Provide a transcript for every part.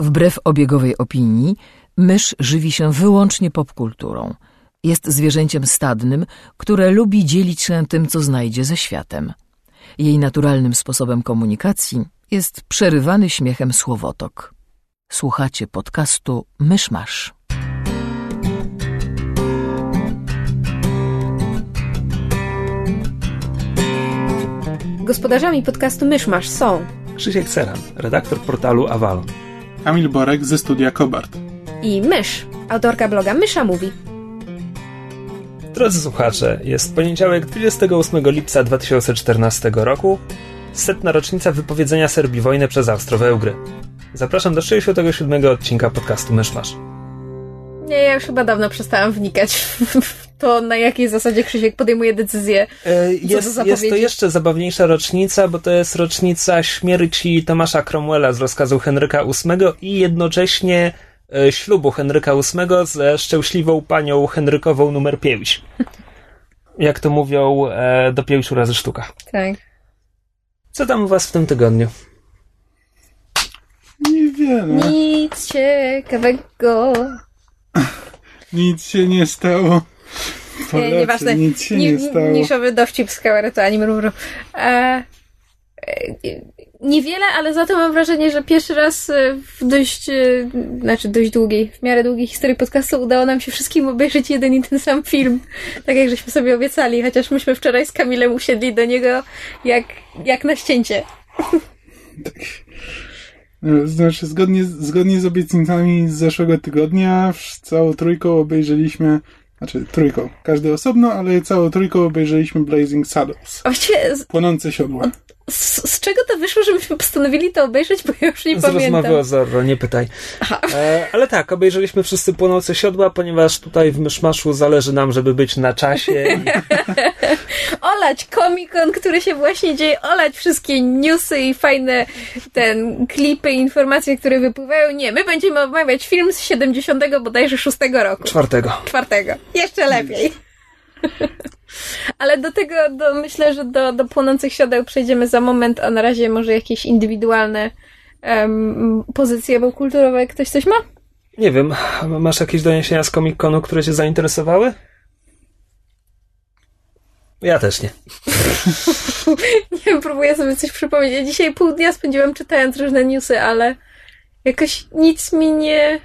Wbrew obiegowej opinii, mysz żywi się wyłącznie popkulturą. Jest zwierzęciem stadnym, które lubi dzielić się tym, co znajdzie ze światem. Jej naturalnym sposobem komunikacji jest przerywany śmiechem słowotok. Słuchacie podcastu Myszmasz. Gospodarzami podcastu Myszmasz są Krzysiek Ceran, redaktor portalu Avalon. Kamil Borek ze studia Kobart. i Mysz, autorka bloga Mysza Mówi. Drodzy słuchacze, jest poniedziałek 28 lipca 2014 roku, setna rocznica wypowiedzenia Serbii wojny przez Austro-Węgry. Zapraszam do 67 odcinka podcastu Myszmasz. Nie, ja już chyba dawno przestałam wnikać w to, na jakiej zasadzie Krzysiek podejmuje decyzje. E, Jest, jest to jeszcze zabawniejsza rocznica, bo to jest rocznica śmierci Tomasza Cromwella z rozkazu Henryka VIII i jednocześnie e, ślubu Henryka VIII ze szczęśliwą panią Henrykową numer 5. Jak to mówią, e, do pięciu razy sztuka. Tak. Co tam u was w tym tygodniu? Niewiele. Nic ciekawego. Nic się nie stało. Nie, Polacy, nieważne. Nic się Ni- nie stało. Niszowy dowcip z kabaretu Ani Mrumru. E, e, niewiele, ale za to mam wrażenie, że pierwszy raz e, w dość, e, znaczy dość długiej, w miarę długiej historii podcastu udało nam się wszystkim obejrzeć jeden i ten sam film. Tak jak żeśmy sobie obiecali, chociaż myśmy wczoraj z Kamilem usiedli do niego jak, jak na ścięcie. No, Znaczy, zgodnie, zgodnie z obietnicami z zeszłego tygodnia, całą trójką obejrzeliśmy, znaczy trójką, każdy osobno, ale całą trójką obejrzeliśmy Blazing Saddles. Właściwie Płonące siodła. Z, z czego to wyszło, że myśmy postanowili to obejrzeć, bo ja już nie Z pamiętam. rozmowy o Zorro, nie pytaj. E, ale tak, obejrzeliśmy wszyscy płonące siodła, ponieważ tutaj w Myszmaszu zależy nam, żeby być na czasie. olać Comic-Con, który się właśnie dzieje, olać wszystkie newsy i fajne ten klipy, informacje, które wypływają. Nie, my będziemy omawiać film z 70 bodajże 6 roku. Czwartego. Czwartego. Jeszcze lepiej. Ale do tego, do, myślę, że do, do płonących siodeł przejdziemy za moment, a na razie może jakieś indywidualne em, pozycje kulturowe. Ktoś coś ma? Nie wiem, masz jakieś doniesienia z Comic Conu, które cię zainteresowały? Ja też nie. Nie wiem, próbuję sobie coś przypomnieć. Ja dzisiaj pół dnia spędziłam czytając różne newsy, ale jakoś nic mi nie...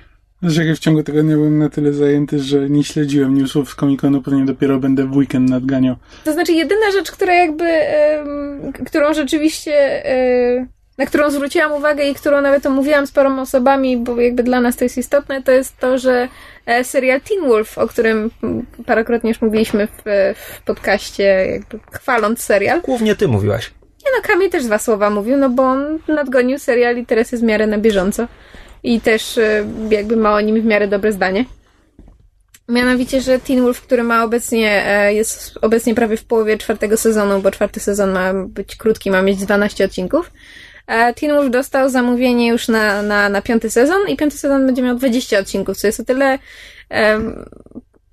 Że jak w ciągu tygodnia byłem na tyle zajęty, że nie śledziłem newsów z Comic-Conu, pewnie dopiero będę w weekend nadganiał. To znaczy, jedyna rzecz, która jakby, em, którą rzeczywiście, e, na którą zwróciłam uwagę i którą nawet omówiłam z paroma osobami, bo jakby dla nas to jest istotne, to jest to, że e, serial Teen Wolf, o którym parokrotnie już mówiliśmy w, w podcaście, jakby chwaląc serial. Głównie ty mówiłaś. Nie no, Kamil też dwa słowa mówił, no bo on nadgonił serial i teraz jest w miarę na bieżąco. I też e, jakby ma o nim w miarę dobre zdanie. Mianowicie, że Teen Wolf, który ma obecnie, e, jest obecnie prawie w połowie czwartego sezonu, bo czwarty sezon ma być krótki, ma mieć 12 odcinków. E, Teen Wolf dostał zamówienie już na, na, na piąty sezon i piąty sezon będzie miał 20 odcinków, co jest o tyle, em,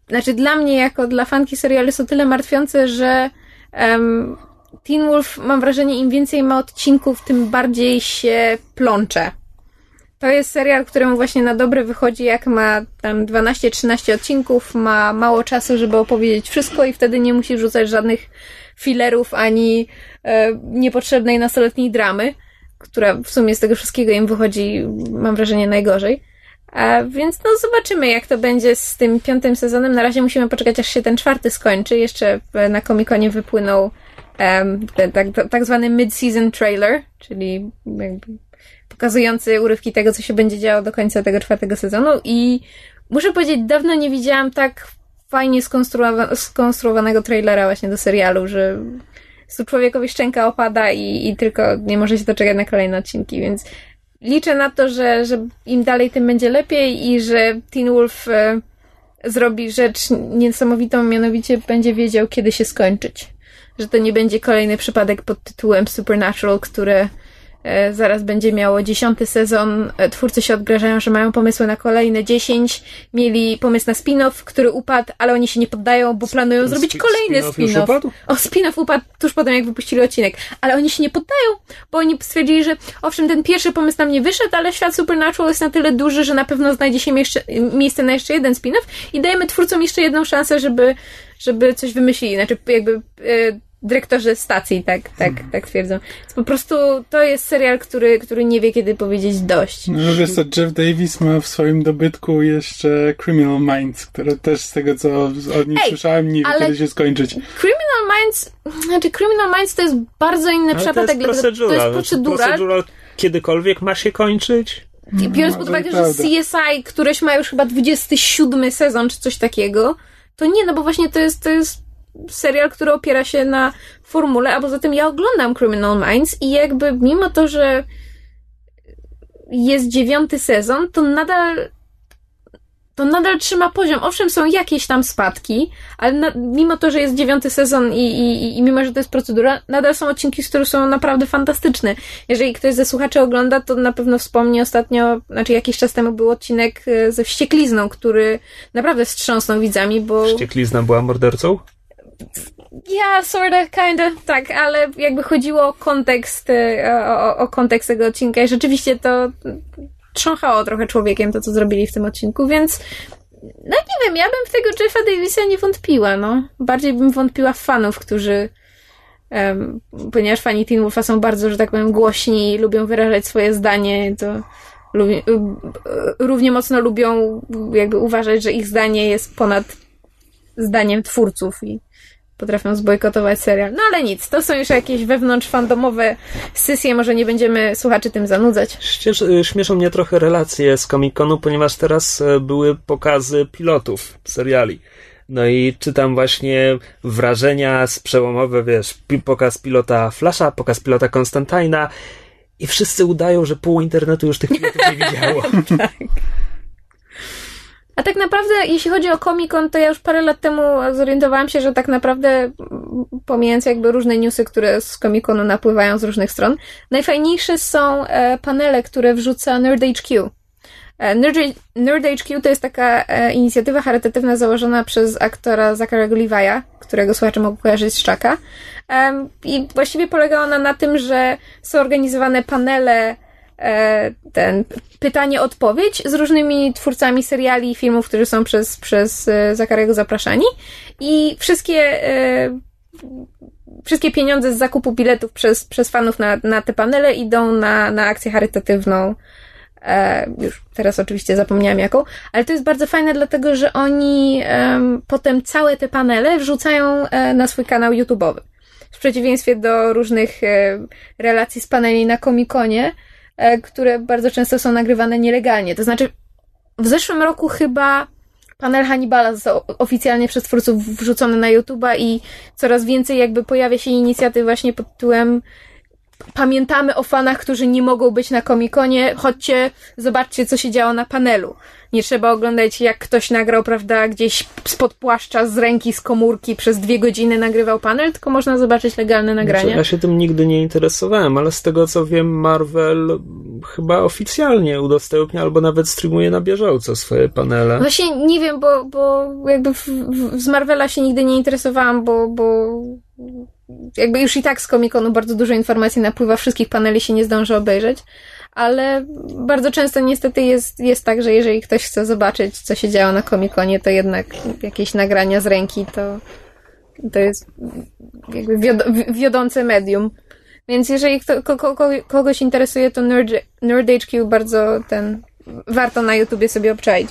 znaczy dla mnie, jako dla fanki serialu, jest o tyle martwiące, że em, Teen Wolf, mam wrażenie, im więcej ma odcinków, tym bardziej się plącze. To jest serial, któremu właśnie na dobre wychodzi, jak ma tam 12-13 odcinków, ma mało czasu, żeby opowiedzieć wszystko i wtedy nie musi rzucać żadnych filerów ani e, niepotrzebnej nastoletniej dramy, która w sumie z tego wszystkiego im wychodzi, mam wrażenie, najgorzej. A więc no zobaczymy, jak to będzie z tym piątym sezonem. Na razie musimy poczekać, aż się ten czwarty skończy. Jeszcze na Comic-Conie wypłynął em, ten tak, tak zwany mid-season trailer, czyli jakby pokazujący urywki tego, co się będzie działo do końca tego czwartego sezonu i muszę powiedzieć, dawno nie widziałam tak fajnie skonstruowa- skonstruowanego trailera właśnie do serialu, że tu człowiekowi szczęka opada i, i tylko nie może się doczekać na kolejne odcinki, więc liczę na to, że, że im dalej, tym będzie lepiej i że Teen Wolf e, zrobi rzecz niesamowitą, mianowicie będzie wiedział, kiedy się skończyć. Że to nie będzie kolejny przypadek pod tytułem Supernatural, które zaraz będzie miało dziesiąty sezon. E, twórcy się odgrażają, że mają pomysły na kolejne dziesięć. Mieli pomysł na spin-off, który upadł, ale oni się nie poddają, bo planują zrobić kolejny spin-off upadł? O, spin-off upadł tuż po tym, jak wypuścili odcinek. Ale oni się nie poddają, bo oni stwierdzili, że owszem, ten pierwszy pomysł nam nie wyszedł, ale świat Supernatural jest na tyle duży, że na pewno znajdzie się jeszcze, miejsce na jeszcze jeden spin-off i dajemy twórcom jeszcze jedną szansę, żeby, żeby coś wymyślili. Znaczy, jakby e, dyrektorzy stacji tak, tak, tak twierdzą. Więc po prostu to jest serial, który, który nie wie, kiedy powiedzieć dość. No wiesz co, Jeff Davis ma w swoim dobytku jeszcze Criminal Minds, które też z tego co od nich Ej, słyszałem nie wie kiedy się skończyć. Criminal Minds, znaczy Criminal Minds to jest bardzo inny Ale to przypadek, jest dlatego to jest procedural. procedura. Procedural kiedykolwiek ma się kończyć? I biorąc No, pod to uwagę, że. CSI, któreś ma już chyba 27 sezon czy coś takiego, to nie, no bo właśnie to jest, to jest serial, który opiera się na formule, a poza tym ja oglądam Criminal Minds i jakby mimo to, że jest dziewiąty sezon, to nadal to nadal trzyma poziom. Owszem, są jakieś tam spadki, ale na, mimo to, że jest dziewiąty sezon i, i, i mimo, że to jest procedura, nadal są odcinki, które są naprawdę fantastyczne. Jeżeli ktoś ze słuchaczy ogląda, to na pewno wspomni ostatnio, znaczy jakiś czas temu był odcinek e, ze Wścieklizną, który naprawdę wstrząsnął widzami, bo... Wścieklizna była mordercą? Ja, sorta, kinda, tak, ale jakby chodziło o kontekst, e, o, o, kontekst tego odcinka i rzeczywiście to trząchało trochę człowiekiem to, co zrobili w tym odcinku, więc no nie wiem, ja bym w tego Jeffa Davisa nie wątpiła, no. Bardziej bym wątpiła w fanów, którzy em, ponieważ fani Teen Wolfa są bardzo, że tak powiem, głośni i lubią wyrażać swoje zdanie, to lubi, y, y, równie mocno lubią jakby uważać, że ich zdanie jest ponad zdaniem twórców i potrafią zbojkotować serial. No ale nic, to są już jakieś wewnątrz fandomowe sesje, może nie będziemy słuchaczy tym zanudzać. Ścież, y, śmieszą mnie trochę relacje z Comic-Conu, ponieważ teraz e, były pokazy pilotów seriali. No i czytam właśnie wrażenia z przełomowe, wiesz, pokaz pilota Flasha, pokaz pilota Konstantina i wszyscy udają, że pół internetu już tych pilotów nie widziało. A tak naprawdę, jeśli chodzi o Comic-Con, to ja już parę lat temu zorientowałam się, że tak naprawdę, pomijając jakby różne newsy, które z Comic-Conu napływają z różnych stron, najfajniejsze są e, panele, które wrzuca Nerd HQ. E, Nerd, Nerd HQ to jest taka e, inicjatywa charytatywna założona przez aktora Zachara Levi'a, którego słuchacze mogą kojarzyć z. Em, I właściwie polega ona na tym, że są organizowane panele ten pytanie-odpowiedź z różnymi twórcami seriali i filmów, którzy są przez, przez e, Zakarego zapraszani i wszystkie e, wszystkie pieniądze z zakupu biletów przez, przez fanów na, na te panele idą na, na akcję charytatywną. E, już teraz oczywiście zapomniałam jaką, ale to jest bardzo fajne, dlatego że oni em, potem całe te panele wrzucają e, na swój kanał YouTube'owy. W przeciwieństwie do różnych e, relacji z paneli na Comic-Conie, e, które bardzo często są nagrywane nielegalnie. To znaczy, w zeszłym roku chyba panel Hannibala został oficjalnie przez twórców wrzucony na YouTube'a i coraz więcej jakby pojawia się inicjatyw właśnie pod tytułem pamiętamy o fanach, którzy nie mogą być na Comic-Conie, chodźcie, zobaczcie, co się działo na panelu. Nie trzeba oglądać, jak ktoś nagrał, prawda, gdzieś spod płaszcza, z ręki, z komórki, przez dwie godziny nagrywał panel, tylko można zobaczyć legalne nagranie. Znaczy, ja się tym nigdy nie interesowałem, ale z tego co wiem, Marvel chyba oficjalnie udostępnia albo nawet streamuje na bieżąco swoje panele. Właśnie nie wiem, bo, bo jakby w, w, z Marvela się nigdy nie interesowałam, bo, bo jakby już i tak z Comic-Conu bardzo dużo informacji napływa, wszystkich paneli się nie zdąży obejrzeć, ale bardzo często niestety jest, jest tak, że jeżeli ktoś chce zobaczyć, co się działo na Comic-Conie, to jednak jakieś nagrania z ręki to, to jest jakby wiod- wi- wiodące medium. Więc jeżeli kto, ko, ko, kogoś interesuje, to Nerd, Nerd HQ bardzo ten warto na YouTubie sobie obczaić.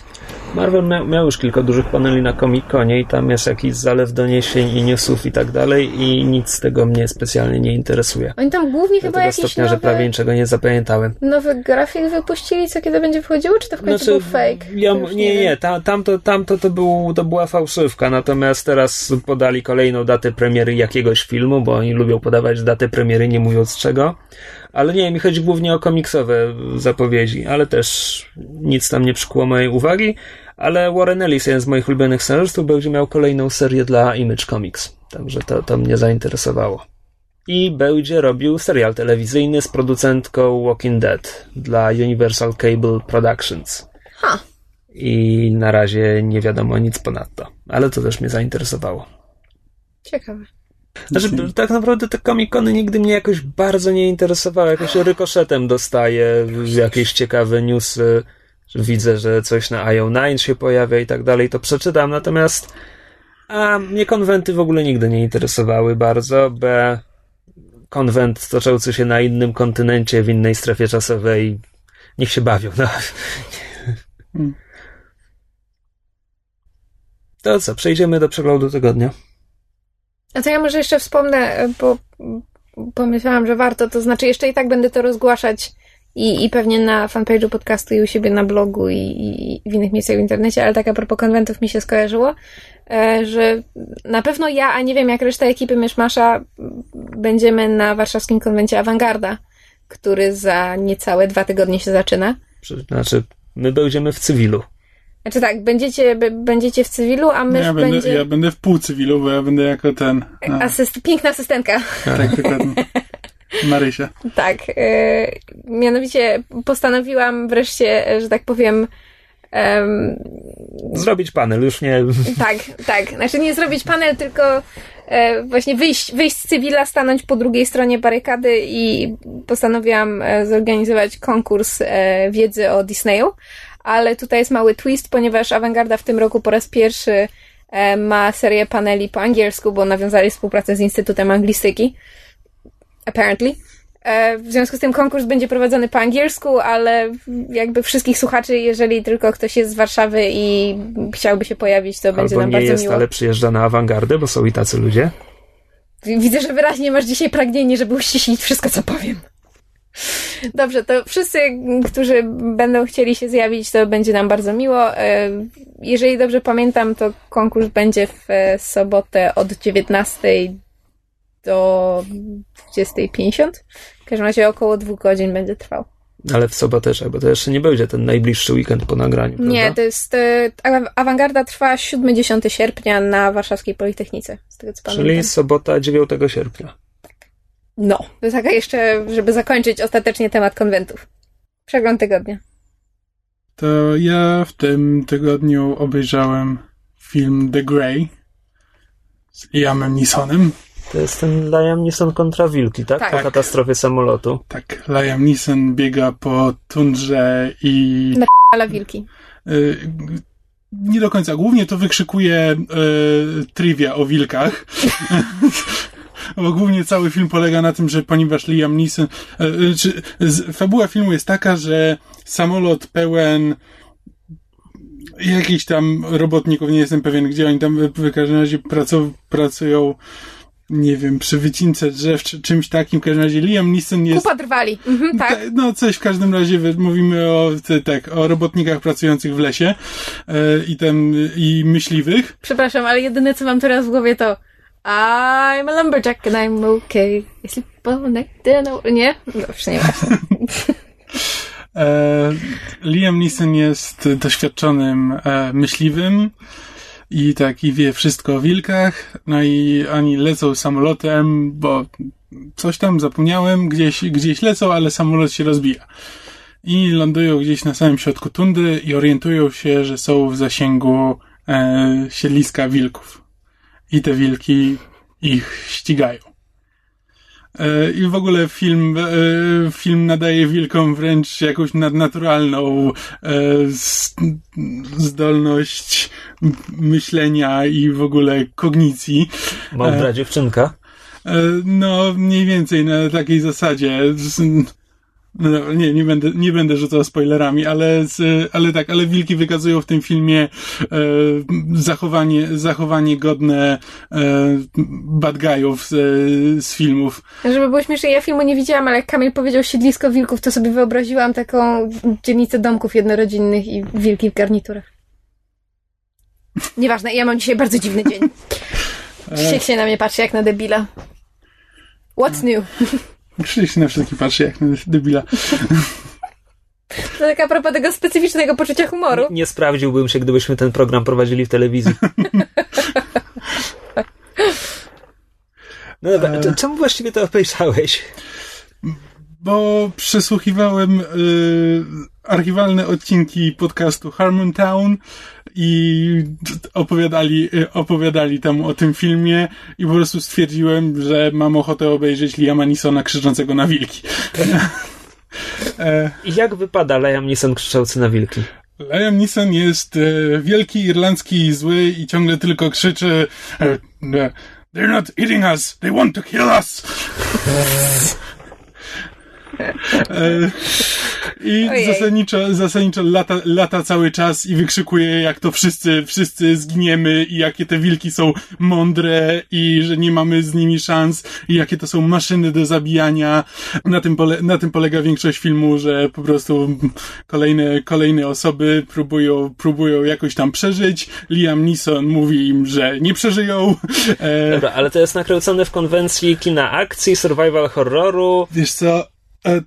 Marvel mia- miał już kilka dużych paneli na Comic-Conie i tam jest jakiś zalew doniesień i newsów i tak dalej i nic z tego mnie specjalnie nie interesuje. Oni tam głównie chyba tego jakieś stopnia, że prawie niczego nie zapamiętałem. nowy grafik wypuścili, co kiedy będzie wchodziło, czy to w końcu był fake? Znaczy, Ja, nie, nie, wiem. ta, tamto, tamto to, był, to była fałszywka, natomiast teraz podali kolejną datę premiery jakiegoś filmu, bo oni lubią podawać datę premiery, nie mówiąc czego. Ale nie, mi chodzi głównie o komiksowe zapowiedzi, ale też nic tam nie przykuło mojej uwagi. Ale Warren Ellis, jeden z moich ulubionych scenarzystów, będzie miał kolejną serię dla Image Comics. Także to, to mnie zainteresowało. i będzie robił serial telewizyjny z producentką Walking Dead dla Universal Cable Productions. Ha. I na razie nie wiadomo nic ponadto, ale to też mnie zainteresowało. Ciekawe. Znaczy, tak naprawdę te komikony nigdy mnie jakoś bardzo nie interesowały. Jakoś rykoszetem dostaję jakieś ciekawe newsy, że widzę, że coś na IO9 się pojawia i tak dalej, to przeczytam. Natomiast a mnie konwenty w ogóle nigdy nie interesowały bardzo, b konwent toczący się na innym kontynencie, w innej strefie czasowej, niech się bawią. No. Hmm. To co, przejdziemy do przeglądu tygodnia. A to ja może jeszcze wspomnę, bo pomyślałam, że warto, to znaczy jeszcze i tak będę to rozgłaszać i, i pewnie na fanpage'u podcastu i u siebie na blogu i, i w innych miejscach w internecie, ale tak a propos konwentów mi się skojarzyło, e, że na pewno ja, a nie wiem jak reszta ekipy Myszmasza, będziemy na warszawskim konwencie Awangarda, który za niecałe dwa tygodnie się zaczyna. Znaczy, my będziemy w cywilu. Znaczy tak, będziecie, będziecie w cywilu, a mysz ja, będę, będzie... ja będę w pół cywilu, bo ja będę jako ten. A, Asyst... Piękna asystentka. tak, dokładnie. Marysia. Tak. E, mianowicie postanowiłam wreszcie, że tak powiem, em, Zrobić panel, już nie. tak, tak. Znaczy nie zrobić panel, tylko e, właśnie wyjść, wyjść z cywila, stanąć po drugiej stronie barykady i postanowiłam e, zorganizować konkurs e, wiedzy o Disneyu. Ale tutaj jest mały twist, ponieważ Awangarda w tym roku po raz pierwszy e, ma serię paneli po angielsku, bo nawiązali współpracę z Instytutem Anglistyki. Apparently. E, W związku z tym konkurs będzie prowadzony po angielsku, ale jakby wszystkich słuchaczy, jeżeli tylko ktoś jest z Warszawy i chciałby się pojawić, to będzie Albo nam nie bardzo jest, miło. ale przyjeżdża na awangardę, bo są i tacy ludzie. Widzę, że wyraźnie masz dzisiaj pragnienie, żeby uściślić wszystko, co powiem. Dobrze, to wszyscy, którzy będą chcieli się zjawić, to będzie nam bardzo miło. E, Jeżeli dobrze pamiętam, to konkurs będzie w e, sobotę od 19 do 20.50. W każdym razie około dwóch godzin będzie trwał. Ale w sobotę też, bo to jeszcze nie będzie ten najbliższy weekend po nagraniu. Nie, prawda? to jest. e, awa- Awangarda trwa 7-10 sierpnia na Warszawskiej Politechnice. Z tego co pamiętam. Czyli sobota 9 sierpnia. No, to jest taka jeszcze, żeby zakończyć ostatecznie temat konwentów. Przegląd tygodnia. To ja w tym tygodniu obejrzałem film The Grey z Liamem Neesonem. To jest ten Liam Neeson kontra wilki, tak? Tak. Po katastrofie samolotu. Tak, Liam Neeson biega po tundrze i Ale wilki. y, nie do końca. Głównie to wykrzykuje y, trivia o wilkach. Bo głównie cały film polega na tym, że ponieważ Liam Neeson... y, y, czy, fabuła filmu jest taka, że samolot pełen jakichś tam robotników, nie jestem pewien, gdzie oni tam w, każdym razie pracują, pracują nie wiem, przy wycince drzew, czy czymś takim. W każdym razie Liam Neeson jest... Kupa drwali. Mhm, tak. Ta- No, coś w każdym razie mówimy o, tak, o robotnikach pracujących w lesie e, i tam, i myśliwych. Przepraszam, ale jedyne co mam teraz w głowie to I'm a lumberjack and I'm okay. I sleep all night and all... Nie? No, już nie ważne. E, Liam Neeson jest doświadczonym e, myśliwym i tak, i wie wszystko o wilkach. No i oni lecą samolotem, bo coś tam zapomniałem, gdzieś, gdzieś lecą, ale samolot się rozbija. I lądują gdzieś na samym środku tundry i orientują się, że są w zasięgu e, siedliska wilków. I te wilki ich ścigają. E, I w ogóle film, e, film nadaje wilkom wręcz jakąś nadnaturalną e, zdolność myślenia i w ogóle kognicji. Mądra dziewczynka. No, mniej więcej na takiej zasadzie. No, nie, nie będę, nie będę rzucał spoilerami, ale, ale tak, ale wilki wykazują w tym filmie e, zachowanie, zachowanie godne e, bad guyów z, z filmów. Żeby było śmiesznie, ja filmu nie widziałam, ale jak Kamil powiedział siedlisko wilków, to sobie wyobraziłam taką dzielnicę domków jednorodzinnych i wilki w garniturach. Nieważne, ja mam dzisiaj bardzo dziwny dzień. Krzysiek się na mnie patrzy jak na debila. What's new? Krzyś na wszystkich patrzy jak na debila. To tak a propos tego specyficznego poczucia humoru. Nie sprawdziłbym się, gdybyśmy ten program prowadzili w telewizji. No dobra, E. czemu właściwie to obejrzałeś? bo przesłuchiwałem y, archiwalne odcinki podcastu Harmontown i opowiadali, opowiadali tam o tym filmie i po prostu stwierdziłem, że mam ochotę obejrzeć Liama Nisona krzyczącego na wilki. e, I jak wypada Liam Neeson krzyczący na wilki? Liam Neeson jest e, wielki, irlandzki i zły i ciągle tylko krzyczy e, e, They're not eating us, they want to kill us! I Ojej. zasadniczo, zasadniczo lata, lata cały czas i wykrzykuje, jak to wszyscy, wszyscy zginiemy i jakie te wilki są mądre i że nie mamy z nimi szans i jakie to są maszyny do zabijania. Na tym, pole, na tym polega większość filmu, że po prostu kolejne, kolejne osoby próbują, próbują jakoś tam przeżyć. Liam Neeson mówi im, że nie przeżyją. E, Dobra, ale to jest nakręcone w konwencji kina akcji, survival horroru. Wiesz co,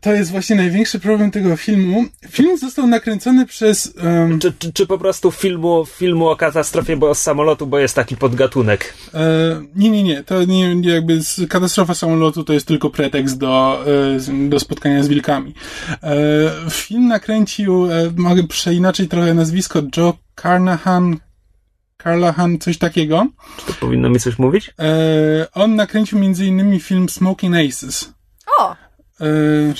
to jest właśnie największy problem tego filmu. Film został nakręcony przez... em, Czy, czy, czy po prostu filmu, filmu o katastrofie bo z samolotu, bo jest taki podgatunek? e, nie, nie, nie. To nie, nie jakby z, katastrofa samolotu to jest tylko pretekst do, e, z- do spotkania z wilkami. E, film nakręcił, e, mogę przeinaczyć trochę nazwisko, Joe Carnahan, Carlahan, coś takiego. Czy to powinno mi coś mówić? E, on nakręcił między innymi film Smoking Aces. O,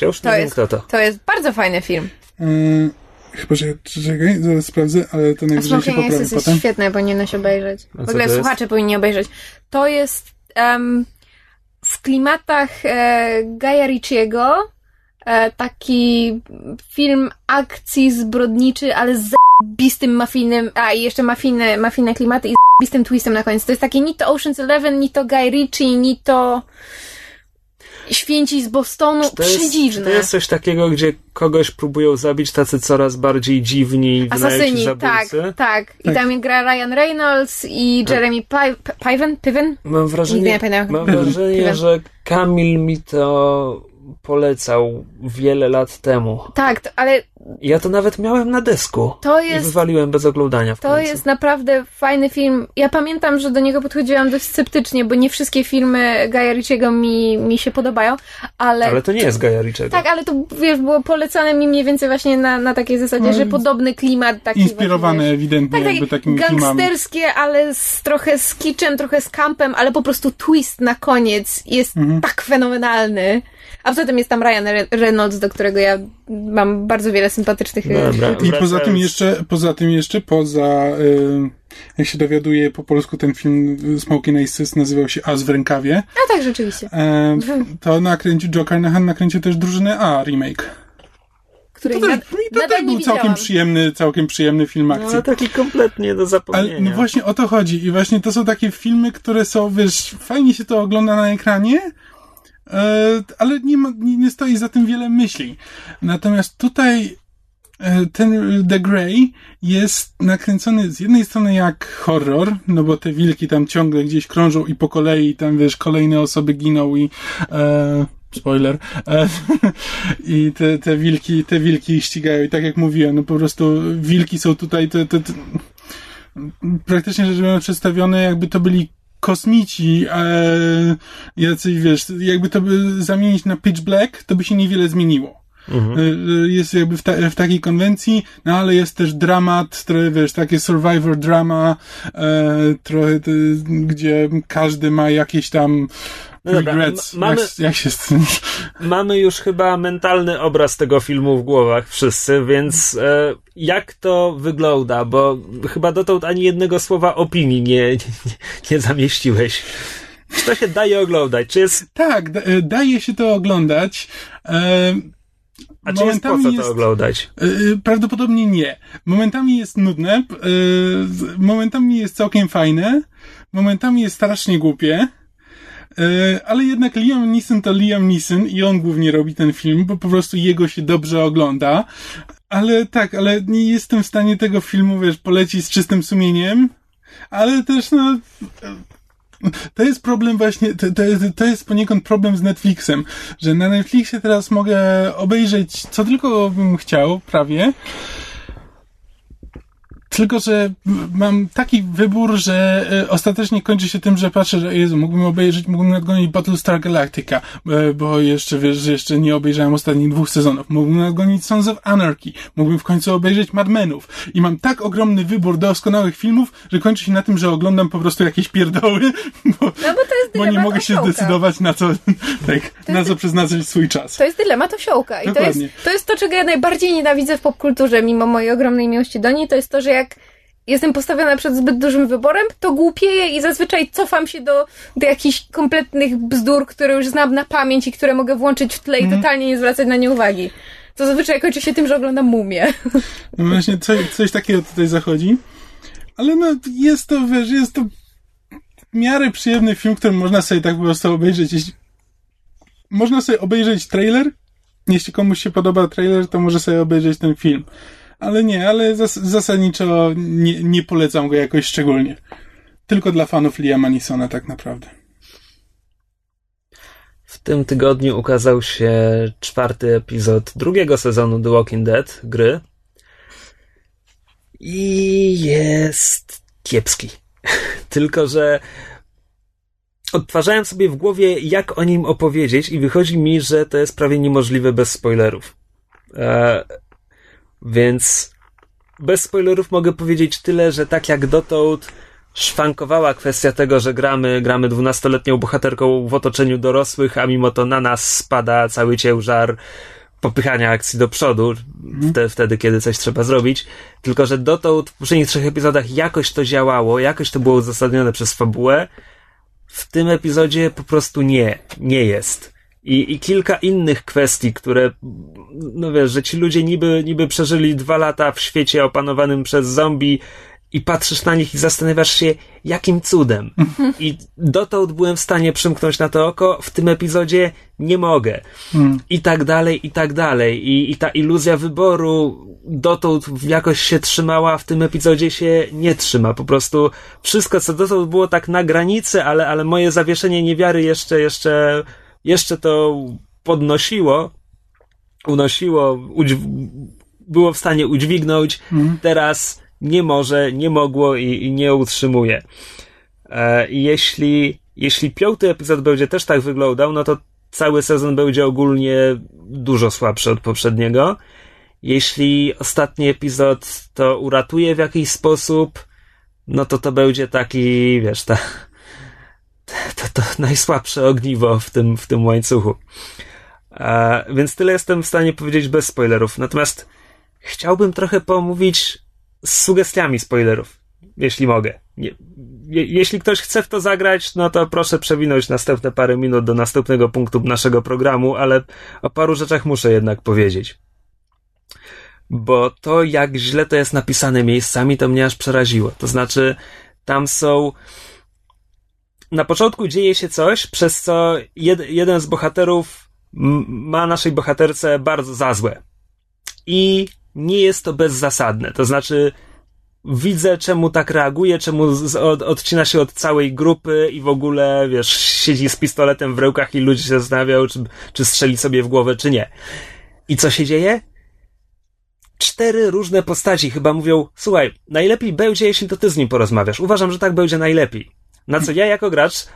Ja już nie To wiem, jest- kto to. to jest bardzo fajny film. e, chyba, że czekaj, zaraz sprawdzę, ale to najwyżej się poprawi jest potem. świetne, powinieneś obejrzeć. A W ogóle słuchacze powinni obejrzeć. To jest em, w klimatach e, Gaja Ricciego e, taki film akcji zbrodniczy, ale z zajebistym mafijnym, a i jeszcze mafijne, mafijne klimaty i z zajebistym twistem na koniec. To jest takie ni to Ocean's Eleven, ni to Guy Ritchie, ni to Święci z Bostonu. Czy to, jest, czy Przedziwne. to jest coś takiego, gdzie kogoś próbują zabić tacy coraz bardziej dziwni, Asasyni, tak, zabójcy? tak. I Tak. tam gra Ryan Reynolds i Jeremy Pi- P- Piven, Piven? Mam Nigdy wrażenie, nie pamiętam. mam wrażenie że Kamil mi to polecał wiele lat temu. Tak, to, ale Ja to nawet miałem na desku. to I jest wywaliłem bez oglądania w To końcu. jest naprawdę fajny film. Ja pamiętam, że do niego podchodziłam dość sceptycznie, bo nie wszystkie filmy Gaja Ricciego mi, mi się podobają, ale... Ale to nie jest Gaja Ritchiego. Tak, ale to wiesz, było polecane mi mniej więcej właśnie na, na takiej zasadzie, No, że podobny klimat taki Inspirowane właśnie, ewidentnie jakby tak, takimi takie filmami. gangsterskie, ale z, trochę z kiczem, trochę z kampem, ale po prostu twist na koniec jest Mhm. tak fenomenalny. A poza tym jest tam Ryan Re- Reynolds, do którego ja mam bardzo wiele sympatycznych e, Dobra. I poza tym jeszcze, poza tym jeszcze, poza, y, jak się dowiaduje po polsku ten film y, Smoking Aces nazywał się As w rękawie, A tak, rzeczywiście. e, to nakręcił Joe Carnahan, nakręcił też Drużynę A remake. Której To też, nad, i to też nie był całkiem przyjemny, całkiem przyjemny film No, akcji. ale taki kompletnie do Ale zapomnienia. no właśnie o to chodzi. I właśnie to są takie filmy, które są, wiesz, fajnie się to ogląda na ekranie, e, ale nie, ma, nie, nie stoi za tym wiele myśli. Natomiast tutaj e, ten The Grey jest nakręcony z jednej strony jak horror, no bo te wilki tam ciągle gdzieś krążą i po kolei tam, wiesz, kolejne osoby giną i e, spoiler, e, i te, te wilki, te wilki ścigają i tak jak mówiłem, no po prostu wilki są tutaj, te, te, te, praktycznie rzecz biorąc przedstawione, jakby to byli kosmici, e, jacyś, wiesz, jakby to by zamienić na Pitch Black, to by się niewiele zmieniło. Mhm. E, e, Jest jakby w, ta, w takiej konwencji, no ale jest też dramat, trochę, wiesz, takie survivor drama, e, trochę, te, gdzie każdy ma jakieś tam No dobra, regrets. m- mamy- Jak, jak się z tym... Mamy już chyba mentalny obraz tego filmu w głowach wszyscy, więc e, jak to wygląda? Bo chyba dotąd ani jednego słowa opinii nie, nie, nie zamieściłeś. Czy to się daje oglądać? Czy jest, Tak, da, e, daje się to oglądać. E, a czy jest po co momentami to oglądać? E, Prawdopodobnie nie. Momentami jest nudne, z- momentami jest całkiem fajne, momentami jest strasznie głupie, e, ale jednak Liam Neeson to Liam Neeson i on głównie robi ten film, bo po prostu jego się dobrze ogląda. Ale tak, ale nie jestem w stanie tego filmu, wiesz, polecić z czystym sumieniem, ale też, no, to jest problem właśnie, to, to, jest- to jest poniekąd problem z Netflixem, że na Netflixie teraz mogę obejrzeć co tylko bym chciał, prawie. Tylko, że mam taki wybór, że e, ostatecznie kończy się tym, że patrzę, że Jezu, mógłbym obejrzeć, mógłbym nadgonić Battlestar Galactica, e, bo jeszcze, wiesz, jeszcze nie obejrzałem ostatnich dwóch sezonów. Mógłbym nadgonić Sons of Anarchy. Mógłbym w końcu obejrzeć Mad Menów. I mam tak ogromny wybór doskonałych filmów, że kończy się na tym, że oglądam po prostu jakieś pierdoły, bo, No bo bo nie mogę się osiołka. zdecydować na co, tak, na co przeznaczyć swój czas. To jest dylemat osiołka. I to jest, to jest to, czego ja najbardziej nienawidzę w popkulturze, mimo mojej ogromnej miłości do niej, to jest to, że jak jestem postawiona przed zbyt dużym wyborem, to głupieję i zazwyczaj cofam się do, do jakichś kompletnych bzdur, które już znam na pamięć i które mogę włączyć w tle Mhm. i totalnie nie zwracać na nie uwagi. To zazwyczaj kończy się tym, że oglądam mumię. No właśnie coś, coś takiego tutaj zachodzi. Ale no, jest to, wiesz, jest to w miarę przyjemny film, który można sobie tak po prostu obejrzeć. Jeśli... Można sobie obejrzeć trailer. Jeśli komuś się podoba trailer, to może sobie obejrzeć ten film. Ale nie, ale zas zasadniczo nie, nie polecam go jakoś szczególnie. Tylko dla fanów Liama Neesona tak naprawdę. W tym tygodniu ukazał się czwarty epizod drugiego sezonu The Walking Dead gry. I jest kiepski. Tylko, że odtwarzałem sobie w głowie, jak o nim opowiedzieć, i wychodzi mi, że to jest prawie niemożliwe bez spoilerów. E, więc bez spoilerów mogę powiedzieć tyle, że tak jak dotąd szwankowała kwestia tego, że gramy, gramy dwunastoletnią bohaterką w otoczeniu dorosłych, a mimo to na nas spada cały ciężar popychania akcji do przodu, wte, wtedy, kiedy coś trzeba zrobić. Tylko, że dotąd w poprzednich trzech epizodach jakoś to działało, jakoś to było uzasadnione przez fabułę. W tym epizodzie po prostu nie, nie jest. I, I kilka innych kwestii, które, no wiesz, że ci ludzie niby, niby przeżyli dwa lata w świecie opanowanym przez zombie i patrzysz na nich i zastanawiasz się, jakim cudem. I dotąd byłem w stanie przymknąć na to oko, w tym epizodzie nie mogę. I tak dalej, i tak dalej. I, I ta iluzja wyboru dotąd jakoś się trzymała, w tym epizodzie się nie trzyma. Po prostu wszystko, co dotąd było tak na granicy, ale, ale moje zawieszenie niewiary jeszcze, jeszcze, jeszcze to podnosiło, unosiło, udźw- było w stanie udźwignąć. Teraz nie może, nie mogło i, i nie utrzymuje. E, jeśli, jeśli piąty epizod będzie też tak wyglądał, no to cały sezon będzie ogólnie dużo słabszy od poprzedniego. Jeśli ostatni epizod to uratuje w jakiś sposób, no to to będzie taki, wiesz, ta, to, to najsłabsze ogniwo w tym, w tym łańcuchu. E, więc tyle jestem w stanie powiedzieć bez spoilerów. Natomiast chciałbym trochę pomówić z sugestiami spoilerów, jeśli mogę. Je, jeśli ktoś chce w to zagrać, no to proszę przewinąć następne parę minut do następnego punktu naszego programu, ale o paru rzeczach muszę jednak powiedzieć. Bo to, jak źle to jest napisane miejscami, to mnie aż przeraziło. To znaczy, tam są. Na początku dzieje się coś, przez co jed, jeden z bohaterów ma naszej bohaterce bardzo za złe. I nie jest to bezzasadne. To znaczy, widzę, czemu tak reaguje, czemu z, od, odcina się od całej grupy i w ogóle, wiesz, siedzi z pistoletem w rękach i ludzie się zastanawiają, czy, czy strzeli sobie w głowę, czy nie. I co się dzieje? Cztery różne postaci chyba mówią, słuchaj, najlepiej będzie, jeśli to ty z nim porozmawiasz. Uważam, że tak będzie najlepiej. Na co ja jako gracz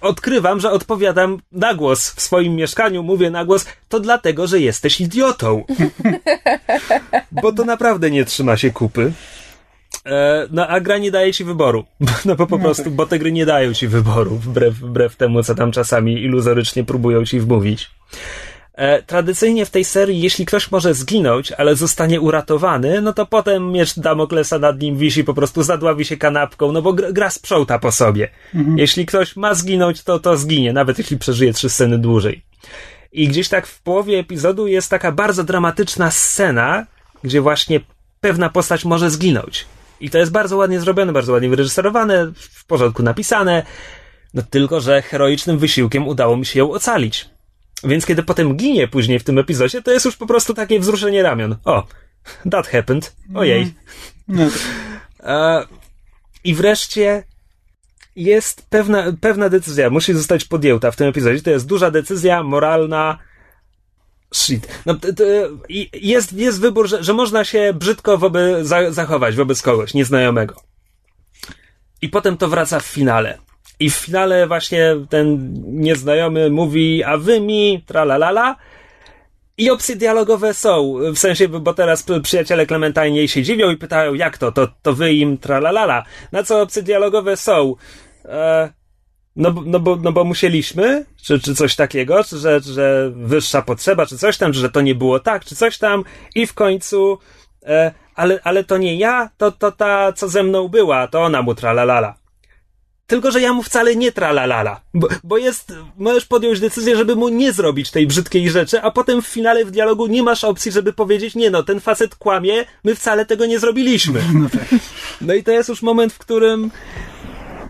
odkrywam, że odpowiadam na głos w swoim mieszkaniu, mówię na głos, to dlatego, że jesteś idiotą. Bo to naprawdę nie trzyma się kupy. E, no a gra nie daje ci wyboru. No bo po prostu, bo te gry nie dają ci wyboru, wbrew, wbrew temu, co tam czasami iluzorycznie próbują ci wmówić. E, tradycyjnie w tej serii, jeśli ktoś może zginąć, ale zostanie uratowany, no to potem miecz Damoklesa nad nim wisi, po prostu zadławi się kanapką, no bo gra, sprząta po sobie. Jeśli ktoś ma zginąć, to to zginie, nawet jeśli przeżyje trzy sceny dłużej. I gdzieś tak w połowie epizodu jest taka bardzo dramatyczna scena, gdzie właśnie pewna postać może zginąć. I to jest bardzo ładnie zrobione, bardzo ładnie wyreżyserowane, w porządku napisane, no tylko, że heroicznym wysiłkiem udało mi się ją ocalić. Więc kiedy potem ginie później w tym epizodzie, to jest już po prostu takie wzruszenie ramion. O, that happened. Ojej. No, E, I wreszcie jest pewna, pewna decyzja, musi zostać podjęta w tym epizodzie. To jest duża decyzja moralna, Shit. No, t, t, jest, jest wybór, że, że można się brzydko wobec, za, zachować wobec kogoś nieznajomego. I potem to wraca w finale. I w finale właśnie ten nieznajomy mówi, a wy mi, tralalala. I opcje dialogowe są, w sensie, bo teraz przyjaciele Clementine jej się dziwią i pytają, jak to, to, to wy im tralalala. Na co opcje dialogowe są, e, no, no, bo, no bo musieliśmy, czy, czy coś takiego, czy że, że wyższa potrzeba, czy coś tam, że to nie było tak, czy coś tam i w końcu, e, ale, ale to nie ja, to, to ta, co ze mną była, to ona mu tralalala. Tylko, że ja mu wcale nie tralalala, bo, bo jest, możesz podjąć decyzję, żeby mu nie zrobić tej brzydkiej rzeczy, a potem w finale w dialogu nie masz opcji, żeby powiedzieć, nie no, ten facet kłamie, my wcale tego nie zrobiliśmy. No, tak. no i to jest już moment, w którym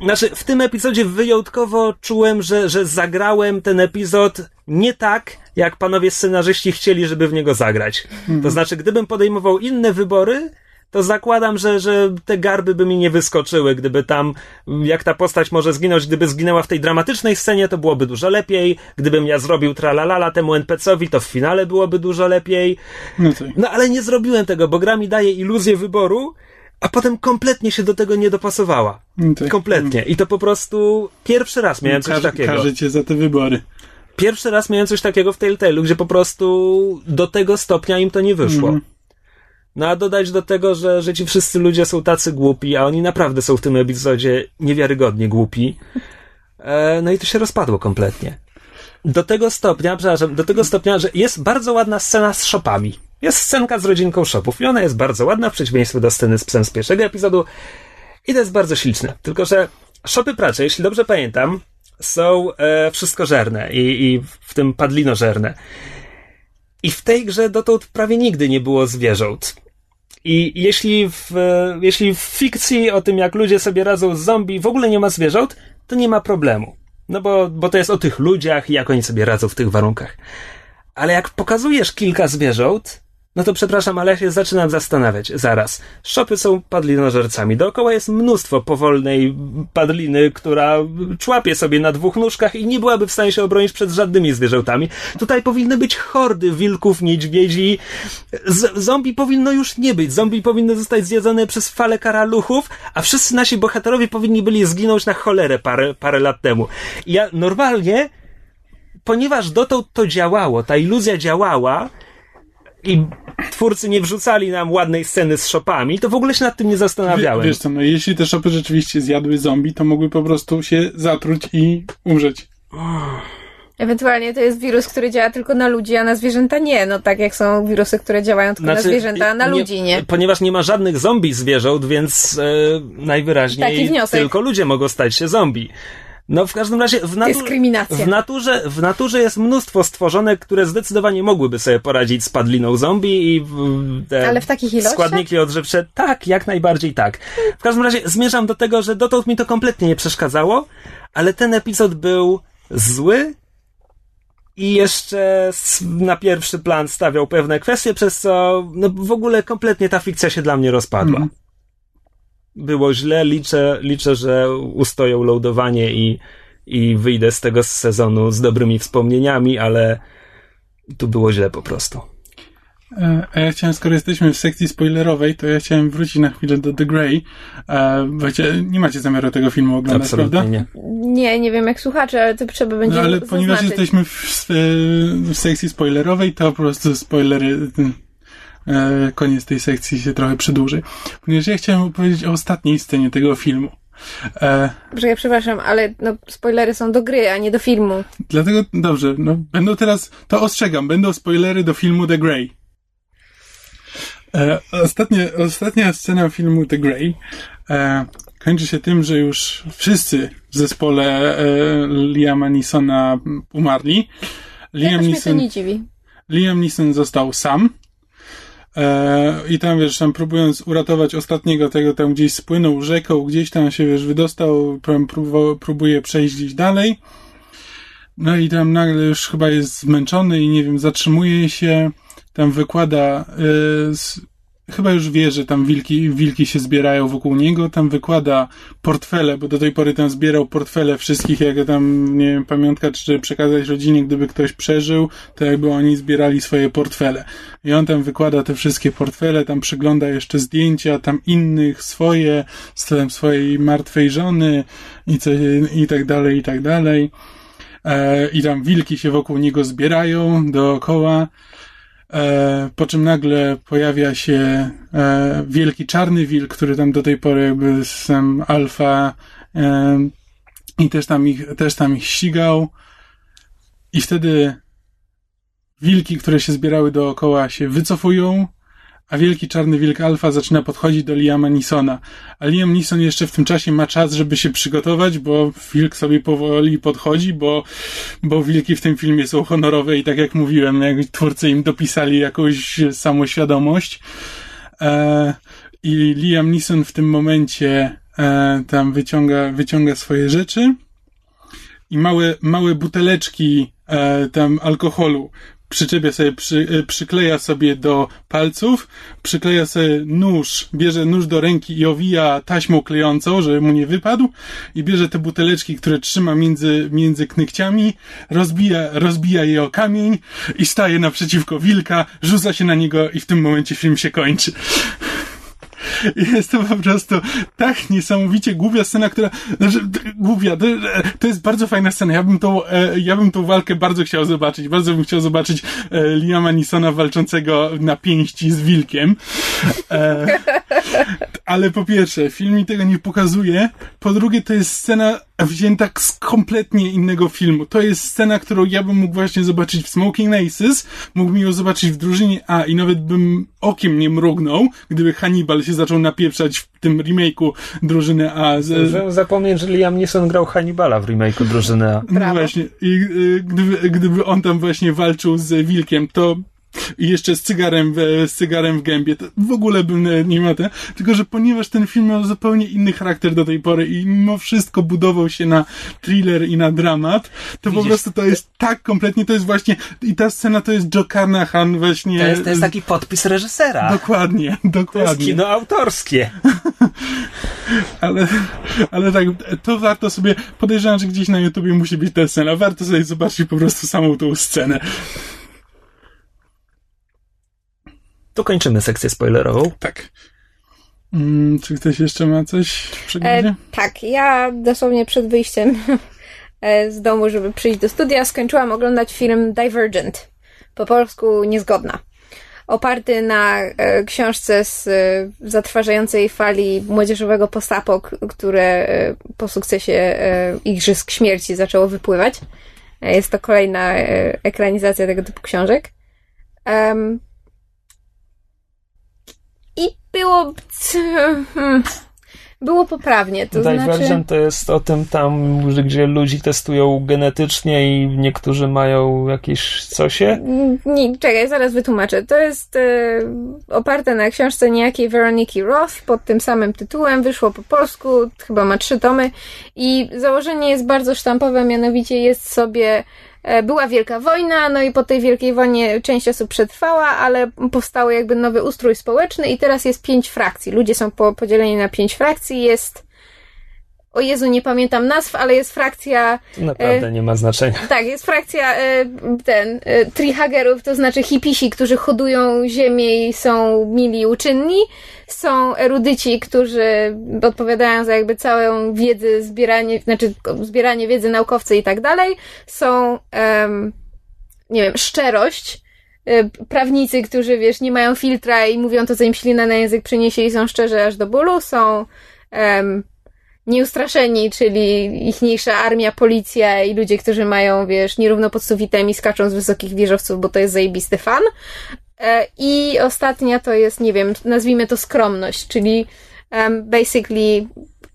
znaczy, w tym epizodzie wyjątkowo czułem, że, że zagrałem ten epizod nie tak, jak panowie scenarzyści chcieli, żeby w niego zagrać. Mhm. To znaczy, gdybym podejmował inne wybory, to zakładam, że, że te garby by mi nie wyskoczyły, gdyby tam, jak ta postać może zginąć, gdyby zginęła w tej dramatycznej scenie, to byłoby dużo lepiej. Gdybym ja zrobił tralalala temu NPC-owi, to w finale byłoby dużo lepiej. No, tak. no ale nie zrobiłem tego, bo gra mi daje iluzję wyboru, a potem kompletnie się do tego nie dopasowała. No tak. Kompletnie. I to po prostu pierwszy raz miałem coś takiego. Każe cię za te wybory. Pierwszy raz miałem coś takiego w Telltale'u, gdzie po prostu do tego stopnia im to nie wyszło. Mm. No a dodać do tego, że, że ci wszyscy ludzie są tacy głupi, a oni naprawdę są w tym epizodzie niewiarygodnie głupi. E, no i to się rozpadło kompletnie. Do tego stopnia, przepraszam, do tego stopnia, że jest bardzo ładna scena z shopami. Jest scenka z rodzinką shopów i ona jest bardzo ładna w przeciwieństwie do sceny z psem z pierwszego epizodu i to jest bardzo śliczne. Tylko, że shopy pracze, jeśli dobrze pamiętam, są e, wszystkożerne i, i w tym padlinożerne. I w tej grze dotąd prawie nigdy nie było zwierząt. I jeśli w, jeśli w fikcji o tym, jak ludzie sobie radzą z zombie, w ogóle nie ma zwierząt, to nie ma problemu. No bo, bo to jest o tych ludziach i jak oni sobie radzą w tych warunkach. Ale jak pokazujesz kilka zwierząt, no to przepraszam, ale ja się zaczynam zastanawiać. Zaraz. Szopy są padlinożercami. Dookoła jest mnóstwo powolnej padliny, która człapie sobie na dwóch nóżkach i nie byłaby w stanie się obronić przed żadnymi zwierzętami. Tutaj powinny być hordy wilków, niedźwiedzi. Z zombie powinno już nie być. Zombie powinny zostać zjedzone przez falę karaluchów, a wszyscy nasi bohaterowie powinni byli zginąć na cholerę parę, parę lat temu. I ja normalnie, ponieważ dotąd to działało, ta iluzja działała, i twórcy nie wrzucali nam ładnej sceny z shopami, to w ogóle się nad tym nie zastanawiałem. Wiesz co, no jeśli te shopy rzeczywiście zjadły zombie, to mogły po prostu się zatruć i umrzeć. Ewentualnie to jest wirus, który działa tylko na ludzi, a na zwierzęta nie. No tak jak są wirusy, które działają tylko znaczy, na zwierzęta, a na nie, ludzi nie. Ponieważ nie ma żadnych zombie zwierząt, więc e, najwyraźniej tylko ludzie mogą stać się zombie. No w każdym razie w, natu- w, naturze, w naturze jest mnóstwo stworzone, które zdecydowanie mogłyby sobie poradzić z padliną zombie i te Ale w takich ilościach? składniki odżywcze. Tak, jak najbardziej tak. W każdym razie zmierzam do tego, że dotąd mi to kompletnie nie przeszkadzało, ale ten epizod był zły i jeszcze na pierwszy plan stawiał pewne kwestie, przez co no, w ogóle kompletnie ta fikcja się dla mnie rozpadła. Mm było źle. Liczę, liczę że ustoją loadowanie i, i wyjdę z tego sezonu z dobrymi wspomnieniami, ale tu było źle po prostu. E, a ja chciałem, skoro jesteśmy w sekcji spoilerowej, to ja chciałem wrócić na chwilę do The Grey. E, wiecie, nie macie zamiaru tego filmu oglądać, Absolutnie prawda? Nie. nie, nie wiem jak słuchacze, ale to trzeba będzie. No, ale zaznaczyć. ponieważ jesteśmy w, w, sekcji spoilerowej, to po prostu spoilery E, koniec tej sekcji się trochę przedłuży. Ponieważ ja chciałem opowiedzieć o ostatniej scenie tego filmu. E, ja przepraszam, ale no, spoilery są do gry, a nie do filmu. Dlatego, dobrze, no, będą teraz, to ostrzegam, będą spoilery do filmu The Grey. E, ostatnie, ostatnia scena filmu The Grey e, kończy się tym, że już wszyscy w zespole e, Liama Neesona umarli. Liam ja Neeson, nie dziwi. Liam Neeson został sam E, I tam, wiesz, tam próbując uratować ostatniego tego, tam gdzieś spłynął rzeką, gdzieś tam się, wiesz, wydostał, próbuje przejść gdzieś dalej. No i tam nagle już chyba jest zmęczony i nie wiem, zatrzymuje się, tam wykłada chyba już wie, że tam wilki, wilki się zbierają wokół niego, tam wykłada portfele, bo do tej pory tam zbierał portfele wszystkich, jak tam, nie wiem, pamiątka, czy przekazać rodzinie, gdyby ktoś przeżył, to jakby oni zbierali swoje portfele. I on tam wykłada te wszystkie portfele, tam przygląda jeszcze zdjęcia, tam innych, swoje, z tam swojej martwej żony i, co, i tak dalej, i tak dalej. E, I tam wilki się wokół niego zbierają dookoła. E, po czym nagle pojawia się e, wielki czarny wilk, który tam do tej pory jakby sam alfa e, i też tam ich, też tam ich ścigał. I wtedy wilki, które się zbierały dookoła się wycofują, a wielki czarny wilk alfa zaczyna podchodzić do Liama Nisona. A Liam Nison jeszcze w tym czasie ma czas, żeby się przygotować, bo wilk sobie powoli podchodzi, bo, bo wilki w tym filmie są honorowe i tak jak mówiłem, jak twórcy im dopisali jakąś samoświadomość. E, I Liam Neeson w tym momencie e, tam wyciąga, wyciąga swoje rzeczy i małe, małe buteleczki e, tam alkoholu przyczepia sobie, przy, przykleja sobie do palców, przykleja sobie nóż, bierze nóż do ręki i owija taśmą klejącą, żeby mu nie wypadł i bierze te buteleczki, które trzyma między, między knykciami, rozbija, rozbija je o kamień i staje naprzeciwko wilka, rzuca się na niego i w tym momencie film się kończy. Jest to po prostu tak niesamowicie głupia scena, która, znaczy, głupia, to, to jest bardzo fajna scena. Ja bym tą, e, ja bym tą walkę bardzo chciał zobaczyć. Bardzo bym chciał zobaczyć e, Liama Nisona walczącego na pięści z wilkiem. E, ale po pierwsze, film mi tego nie pokazuje. Po drugie, to jest scena wzięta z kompletnie innego filmu. To jest scena, którą ja bym mógł właśnie zobaczyć w Smoking Aces, mógłbym ją zobaczyć w drużynie A i nawet bym okiem nie mrugnął, gdyby Hannibal się zaczął napieprzać w tym remake'u drużyny A. Z... Zapomnieć, że Liam Neeson grał Hannibala w remake'u drużyny A. No właśnie. I y, gdyby, gdyby on tam właśnie walczył z Wilkiem, to i jeszcze z cygarem, w, z cygarem w gębie. To w ogóle bym nie miał ten, tylko że ponieważ ten film miał zupełnie inny charakter do tej pory i mimo wszystko budował się na thriller i na dramat, to Widzisz, po prostu to jest tak kompletnie, to jest właśnie, i ta scena to jest Joe Carnahan właśnie. To jest, to jest taki podpis reżysera. Dokładnie, dokładnie. To jest kino autorskie. ale, ale tak, to warto sobie, podejrzewam, że gdzieś na YouTubie musi być ta scena, warto sobie zobaczyć po prostu samą tą scenę. To kończymy sekcję spoilerową. Tak. Hmm, czy ktoś jeszcze ma coś w przeglądzie? E, tak, ja dosłownie przed wyjściem e, z domu, żeby przyjść do studia, skończyłam oglądać film Divergent. Po polsku Niezgodna. Oparty na e, książce z e, zatrważającej fali młodzieżowego postapok, które e, po sukcesie Igrzysk Śmierci zaczęło wypływać. Jest to kolejna ekranizacja tego typu książek. Um, i było. Było poprawnie. To Divergent znaczy... to jest o tym tam, gdzie ludzi testują genetycznie i niektórzy mają jakieś cosie? Nie, czekaj, zaraz wytłumaczę. To jest e, oparte na książce niejakiej Veroniki Roth pod tym samym tytułem. Wyszło po polsku, chyba ma trzy tomy i założenie jest bardzo sztampowe, mianowicie jest sobie była wielka wojna, no i po tej wielkiej wojnie część osób przetrwała, ale powstały jakby nowy ustrój społeczny i teraz jest pięć frakcji. Ludzie są podzieleni na pięć frakcji. Jest o Jezu, nie pamiętam nazw, ale jest frakcja... To naprawdę e, nie ma znaczenia. Tak, jest frakcja e, ten, e, trihagerów, to znaczy hipisi, którzy hodują ziemię i są mili uczynni. Są erudyci, którzy odpowiadają za jakby całą wiedzę, zbieranie, znaczy zbieranie wiedzy naukowcy i tak dalej. Są, nie wiem, szczerość, e, prawnicy, którzy, wiesz, nie mają filtra i mówią to, co im ślina na język przyniesie i są szczerzy aż do bólu. Są um, nieustraszeni, czyli ichniejsza armia, policja i ludzie, którzy mają, wiesz, nierówno pod sufitem i skaczą z wysokich wieżowców, bo to jest zajebisty fan. E, I ostatnia to jest, nie wiem, nazwijmy to skromność, czyli um, basically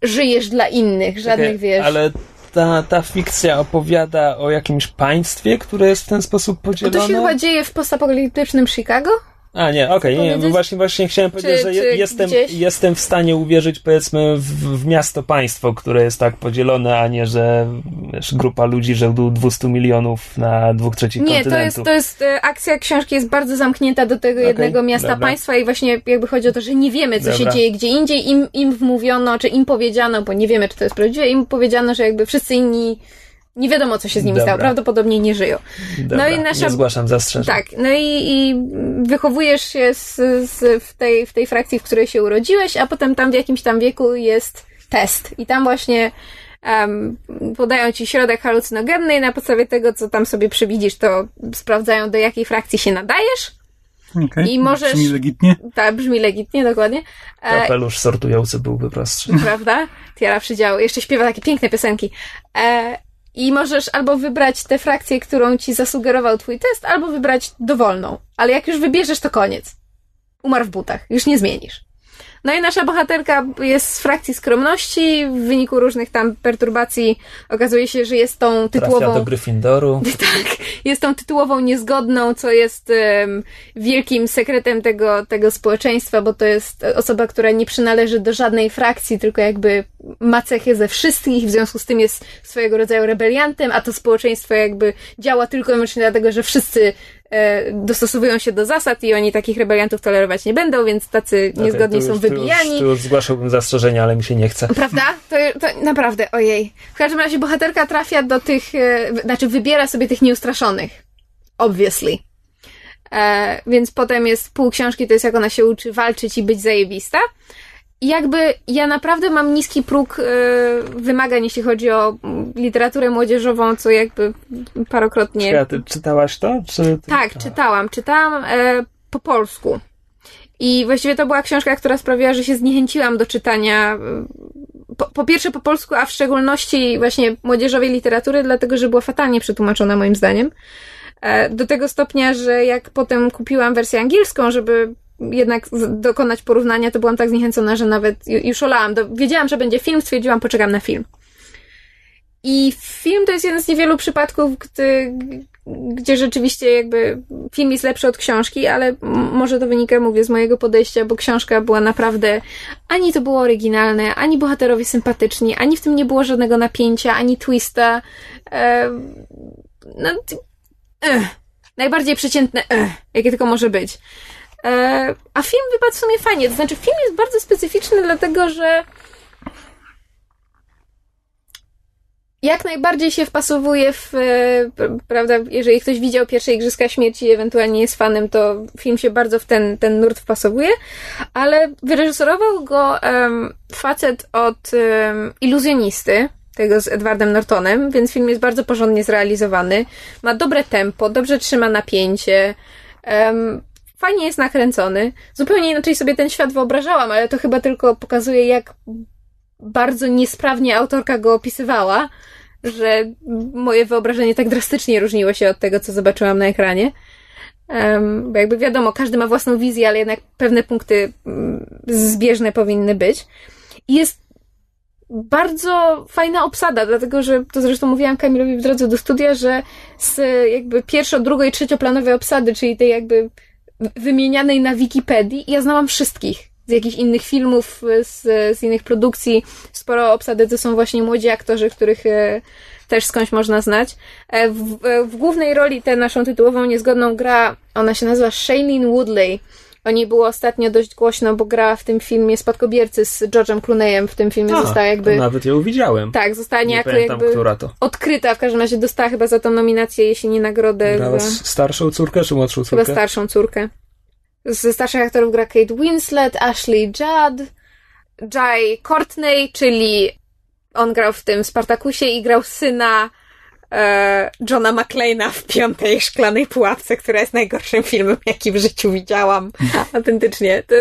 żyjesz dla innych, żadnych, okay, wiesz... Ale ta, ta fikcja opowiada o jakimś państwie, które jest w ten sposób podzielone? To się chyba dzieje w postapokaliptycznym Chicago? A nie, okej, nie, Powiedzieć? właśnie, właśnie chciałem powiedzieć, że je, czy jestem, gdzieś? jestem w stanie uwierzyć powiedzmy w, w miasto-państwo, które jest tak podzielone, a nie, że wiesz, grupa ludzi rzędu 200 milionów na dwóch trzecich Nie, to kontynentu. jest, to jest e, akcja książki jest bardzo zamknięta do tego Okej, jednego miasta dobra. państwa i właśnie jakby chodzi o to, że nie wiemy, co się Dobra. dzieje gdzie indziej. Im, im wmówiono, czy im powiedziano, bo nie wiemy, czy to jest prawdziwe, im powiedziano, że jakby wszyscy inni nie wiadomo, co się z nimi Dobra. stało. Prawdopodobnie nie żyją. Dobra, no i nasza- Nie zgłaszam zastrzeżeń. Tak, no i, i wychowujesz się z, z, w, tej, w tej frakcji, w której się urodziłeś, a potem tam w jakimś tam wieku jest test. I tam właśnie um, podają ci środek halucynogenny i na podstawie tego, co tam sobie przewidzisz, to sprawdzają, do jakiej frakcji się nadajesz. Okej. I możesz- Brzmi legitnie. Tak, brzmi legitnie, dokładnie. E, Kapelusz sortujący byłby prostszy. prawda? Tiara Przydziału. Jeszcze śpiewa takie piękne piosenki. E, I możesz albo wybrać tę frakcję, którą ci zasugerował twój test, albo wybrać dowolną. Ale jak już wybierzesz, to koniec. Umarł w butach. Już nie zmienisz. No i nasza bohaterka jest z frakcji skromności. W wyniku różnych tam perturbacji okazuje się, że jest tą Trafia tytułową... do Gryffindoru. Tak, jest tą tytułową niezgodną, co jest em, wielkim sekretem tego, tego społeczeństwa, bo to jest osoba, która nie przynależy do żadnej frakcji, tylko jakby ma cechy ze wszystkich, w związku z tym jest swojego rodzaju rebeliantem, a to społeczeństwo jakby działa tylko i wyłącznie dlatego, że wszyscy dostosowują się do zasad i oni takich rebeliantów tolerować nie będą, więc tacy niezgodni tu są już- tu wybijani. Już, tu już zgłaszałbym zastrzeżenia, ale mi się nie chce. Prawda? To, to naprawdę, ojej. W każdym razie bohaterka trafia do tych, e, znaczy wybiera sobie tych nieustraszonych. Obviously. E, więc potem jest pół książki, to jest jak ona się uczy walczyć i być zajebista. Jakby ja naprawdę mam niski próg e, wymagań, jeśli chodzi o literaturę młodzieżową, co jakby parokrotnie... Czy, a ty czytałaś to? Czy. Tak, czytałam. Czytałam e, po polsku. I właściwie to była książka, która sprawiła, że się zniechęciłam do czytania. e, Po, po pierwsze po polsku, a w szczególności właśnie młodzieżowej literatury, dlatego że była fatalnie przetłumaczona moim zdaniem. Do tego stopnia, że jak potem kupiłam wersję angielską, żeby jednak dokonać porównania, to byłam tak zniechęcona, że nawet ju- już olałam. Wiedziałam, że będzie film, stwierdziłam, poczekam na film. I film to jest jeden z niewielu przypadków, gdy, gdzie rzeczywiście jakby film jest lepszy od książki, ale może to wynika, mówię, z mojego podejścia, bo książka była naprawdę, ani to było oryginalne, ani bohaterowie sympatyczni, ani w tym nie było żadnego napięcia, ani twista. E, no, eh, najbardziej przeciętne, eh, jakie tylko może być. E, a film wypadł w sumie fajnie, to znaczy film jest bardzo specyficzny, dlatego że jak najbardziej się wpasowuje w, e, prawda, jeżeli ktoś widział pierwsze Igrzyska Śmierci i ewentualnie jest fanem, to film się bardzo w ten, ten nurt wpasowuje, ale wyreżyserował go em, facet od em, iluzjonisty, tego z Edwardem Nortonem, więc film jest bardzo porządnie zrealizowany, ma dobre tempo, dobrze trzyma napięcie, em, fajnie jest nakręcony. Zupełnie inaczej sobie ten świat wyobrażałam, ale to chyba tylko pokazuje, jak bardzo niesprawnie autorka go opisywała, że moje wyobrażenie tak drastycznie różniło się od tego, co zobaczyłam na ekranie. Um, bo jakby wiadomo, każdy ma własną wizję, ale jednak pewne punkty mm, zbieżne powinny być. I jest bardzo fajna obsada, dlatego że to zresztą mówiłam Kamilowi w drodze do studia, że z jakby pierwszo, drugo i trzecioplanowej obsady, czyli tej jakby wymienianej na Wikipedii, ja znałam wszystkich z jakichś innych filmów, z, z innych produkcji. Sporo obsady to są właśnie młodzi aktorzy, których e, też skądś można znać. E, w, w głównej roli tę naszą tytułową niezgodną gra, ona się nazywa Shailene Woodley. O niej było ostatnio dość głośno, bo grała w tym filmie Spadkobiercy z George'em Clooneyem. W tym filmie A, została jakby... nawet ją widziałem. Tak, została nie niejako pamiętam, jakby która to. odkryta. W każdym razie dostała chyba za tą nominację, jeśli nie nagrodę. Grała za... starszą córkę czy młodszą Chyba córkę? starszą córkę. Ze starszych aktorów gra Kate Winslet, Ashley Judd, Jai Courtney, czyli on grał w tym Spartakusie i grał syna e, Johna McClane'a w piątej szklanej pułapce, która jest najgorszym filmem, jaki w życiu widziałam. Autentycznie. To,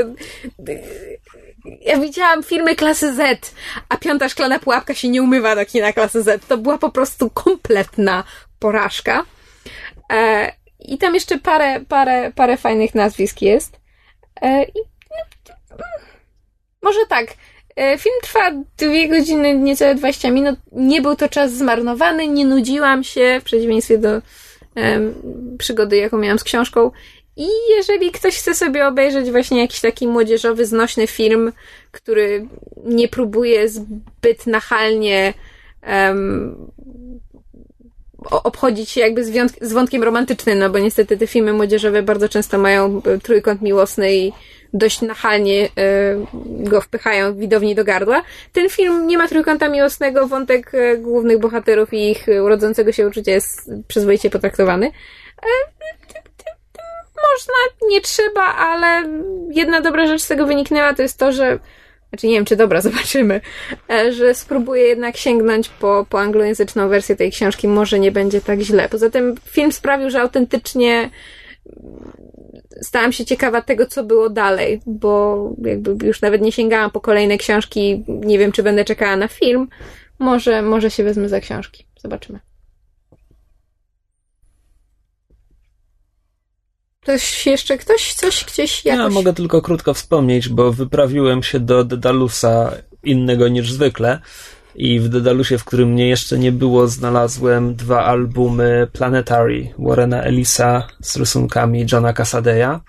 ja widziałam filmy klasy Z, a piąta szklana pułapka się nie umywa do kina klasy Z. To była po prostu kompletna porażka. E, I tam jeszcze parę, parę, parę fajnych nazwisk jest. E, I no, może tak. E, Film trwa dwie godziny, niecałe 20 minut. Nie był to czas zmarnowany, nie nudziłam się, w przeciwieństwie do przygody, jaką miałam z książką. I jeżeli ktoś chce sobie obejrzeć właśnie jakiś taki młodzieżowy, znośny film, który nie próbuje zbyt nachalnie um, obchodzić się jakby z, z wątkiem romantycznym, no bo niestety te filmy młodzieżowe bardzo często mają e, trójkąt miłosny i dość nachalnie y, go wpychają widowni do gardła. Ten film nie ma trójkąta miłosnego, wątek y, głównych bohaterów i ich urodzącego się uczucia jest przyzwoicie potraktowany. Y, można, nie trzeba, ale jedna dobra rzecz z tego wyniknęła, to jest to, że znaczy nie wiem, czy dobra, zobaczymy, że spróbuję jednak sięgnąć po, po anglojęzyczną wersję tej książki, może nie będzie tak źle. Poza tym film sprawił, że autentycznie stałam się ciekawa tego, co było dalej, bo jakby już nawet nie sięgałam po kolejne książki, nie wiem, czy będę czekała na film. Może, może się wezmę za książki. Zobaczymy. Ktoś jeszcze, ktoś, coś gdzieś jakoś... Ja mogę tylko krótko wspomnieć, bo wyprawiłem się do Dedalusa innego niż zwykle i w Dedalusie, w którym mnie jeszcze nie było, znalazłem dwa albumy Planetary Warrena Ellisa z rysunkami Johna Casadeya.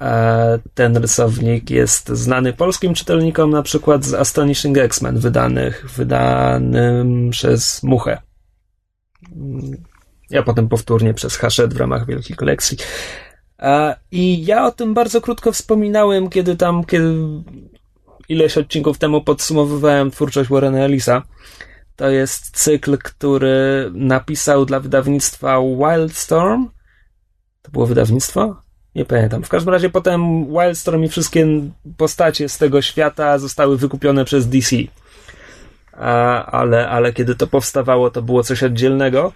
E, ten rysownik jest znany polskim czytelnikom na przykład z Astonishing X-Men wydanych, wydanym przez Muchę. Ja potem powtórnie przez Hachette w ramach wielkiej kolekcji. E, I ja o tym bardzo krótko wspominałem, kiedy tam, kiedy ileś odcinków temu podsumowywałem twórczość Warrena Ellisa. To jest cykl, który napisał dla wydawnictwa Wildstorm. To było wydawnictwo? Nie pamiętam. W każdym razie potem Wildstorm i wszystkie postacie z tego świata zostały wykupione przez DC. A, ale, ale kiedy to powstawało, to było coś oddzielnego.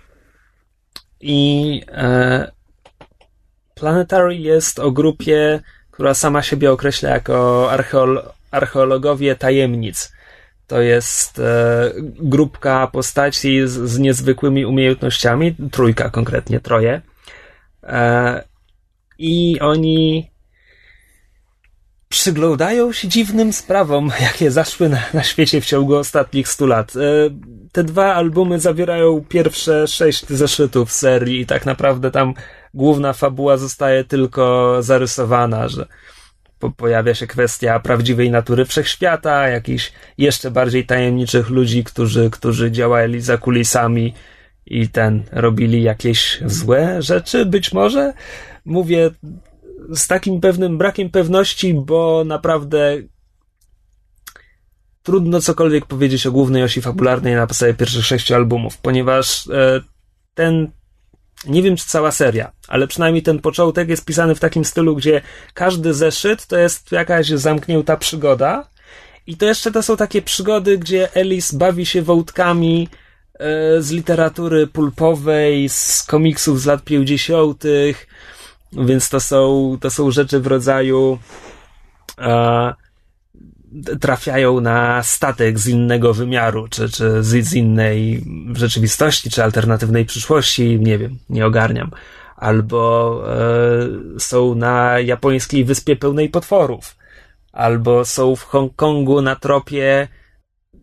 I e, Planetary jest o grupie, która sama siebie określa jako archeolo archeologowie tajemnic. To jest e, grupka postaci z, z, niezwykłymi umiejętnościami, trójka konkretnie, troje. E, I oni przyglądają się dziwnym sprawom, jakie zaszły na, na świecie w ciągu ostatnich stu lat. E, te dwa albumy zawierają pierwsze sześć zeszytów serii i tak naprawdę tam główna fabuła zostaje tylko zarysowana, że po, pojawia się kwestia prawdziwej natury wszechświata, jakichś jeszcze bardziej tajemniczych ludzi, którzy, którzy działali za kulisami i ten robili jakieś złe rzeczy, być może. Mówię z takim pewnym brakiem pewności, bo naprawdę trudno cokolwiek powiedzieć o głównej osi fabularnej na podstawie pierwszych sześciu albumów, ponieważ e, ten nie wiem, czy cała seria, ale przynajmniej ten początek jest pisany w takim stylu, gdzie każdy zeszyt to jest jakaś zamknięta przygoda. I to jeszcze to są takie przygody, gdzie Ellis bawi się wątkami e, z literatury pulpowej, z komiksów z lat 50., więc to są, to są rzeczy w rodzaju. E, trafiają na statek z innego wymiaru, czy, czy z, z innej rzeczywistości, czy alternatywnej przyszłości, nie wiem, nie ogarniam. Albo e, są na japońskiej wyspie pełnej potworów, albo są w Hongkongu na tropie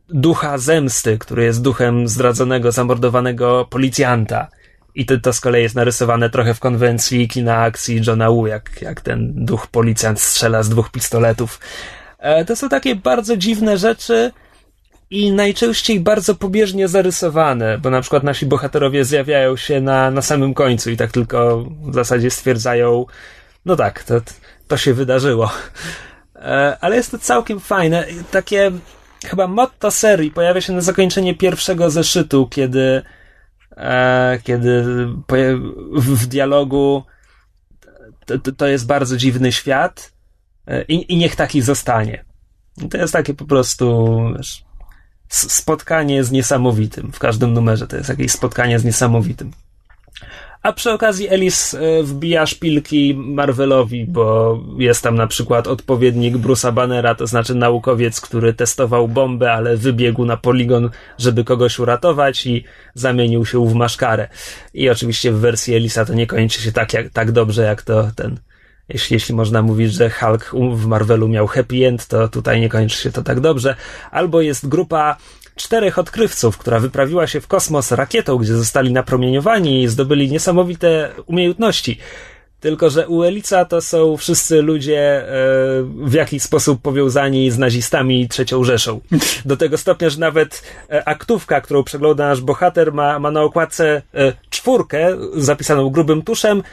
ducha zemsty, który jest duchem zdradzonego, zamordowanego policjanta. I to, to z kolei jest narysowane trochę w konwencji kina akcji Johna Woo, jak, jak ten duch policjant strzela z dwóch pistoletów. E, to są takie bardzo dziwne rzeczy i najczęściej bardzo pobieżnie zarysowane, bo na przykład nasi bohaterowie zjawiają się na, na samym końcu i tak tylko w zasadzie stwierdzają, no tak, to, to się wydarzyło. E, ale jest to całkiem fajne. Takie chyba motto serii pojawia się na zakończenie pierwszego zeszytu, kiedy e, kiedy w, dialogu to, to jest bardzo dziwny świat i, i niech taki zostanie. To jest takie po prostu wiesz, spotkanie z niesamowitym. W każdym numerze to jest jakieś spotkanie z niesamowitym. A przy okazji Ellis e, wbija szpilki Marvelowi, bo jest tam na przykład odpowiednik Bruce'a Bannera, to znaczy naukowiec, który testował bombę, ale wybiegł na poligon, żeby kogoś uratować i zamienił się w maszkarę. I oczywiście w wersji Ellisa to nie kończy się tak, jak, tak dobrze, jak to ten jeśli, jeśli można mówić, że Hulk w Marvelu miał happy end, to tutaj nie kończy się to tak dobrze. Albo jest grupa czterech odkrywców, która wyprawiła się w kosmos rakietą, gdzie zostali napromieniowani i zdobyli niesamowite umiejętności. Tylko, że u Elica to są wszyscy ludzie e, w jakiś sposób powiązani z nazistami i trzecią Rzeszą. Do tego stopnia, że nawet e, aktówka, którą przegląda nasz bohater, ma, ma na okładce e, czwórkę zapisaną grubym tuszem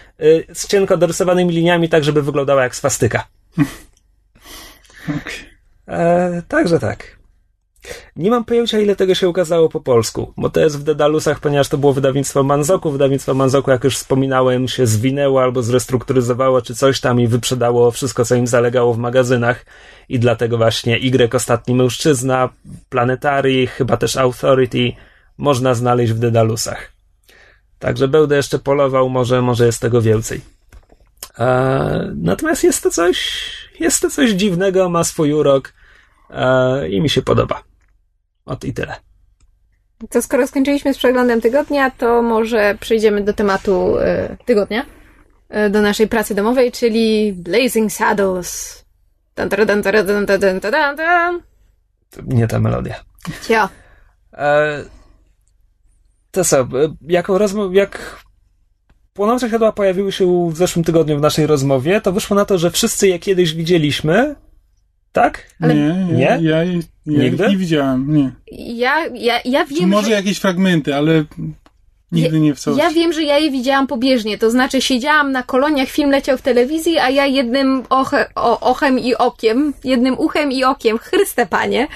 z cienko dorysowanymi liniami, tak żeby wyglądała jak swastyka. E, także tak. Nie mam pojęcia, ile tego się ukazało po polsku, bo to jest w Dedalusach, ponieważ to było wydawnictwo Manzoku. Wydawnictwo Manzoku, jak już wspominałem, się zwinęło albo zrestrukturyzowało, czy coś tam i wyprzedało wszystko, co im zalegało w magazynach. I dlatego właśnie Y Ostatni Mężczyzna, Planetary, chyba też Authority można znaleźć w Dedalusach. Także będę jeszcze polował, może, może jest tego więcej. E, natomiast jest to coś, jest to coś dziwnego, ma swój urok e, i mi się podoba. Ot i tyle. To skoro skończyliśmy z przeglądem tygodnia, to może przejdziemy do tematu y, tygodnia, y, do naszej pracy domowej, czyli Blazing Saddles. Dun, dun, dun, dun, dun, dun, dun, Nie ta melodia. Ja. E, to co, e, jako rozmów, jak płonące światła pojawiły się w zeszłym tygodniu w naszej rozmowie, to wyszło na to, że wszyscy je kiedyś widzieliśmy, tak? Ale... Nie, nie, nie? Ja, ja Nigdy? ich nie widziałem, nie. Ja, ja, ja wiem, Może że... jakieś fragmenty, ale nigdy nie w całości. Ja wiem, że ja je widziałam pobieżnie, to znaczy siedziałam na koloniach, film leciał w telewizji, a ja jednym oche, o, ochem i okiem, jednym uchem i okiem, chryste panie,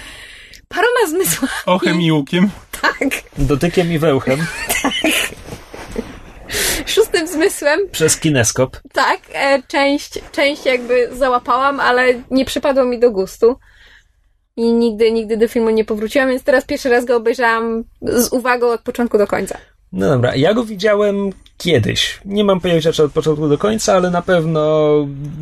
paroma zmysłami, Ochem i łukiem. tak, Dotykiem i wełchem szóstym zmysłem, przez kineskop. tak, e, część, część jakby załapałam, ale nie przypadło mi do gustu. I nigdy, nigdy do filmu nie powróciłam, więc teraz pierwszy raz go obejrzałam z uwagą od początku do końca. No dobra, ja go widziałem kiedyś. Nie mam pojęcia, czy od początku do końca, ale na pewno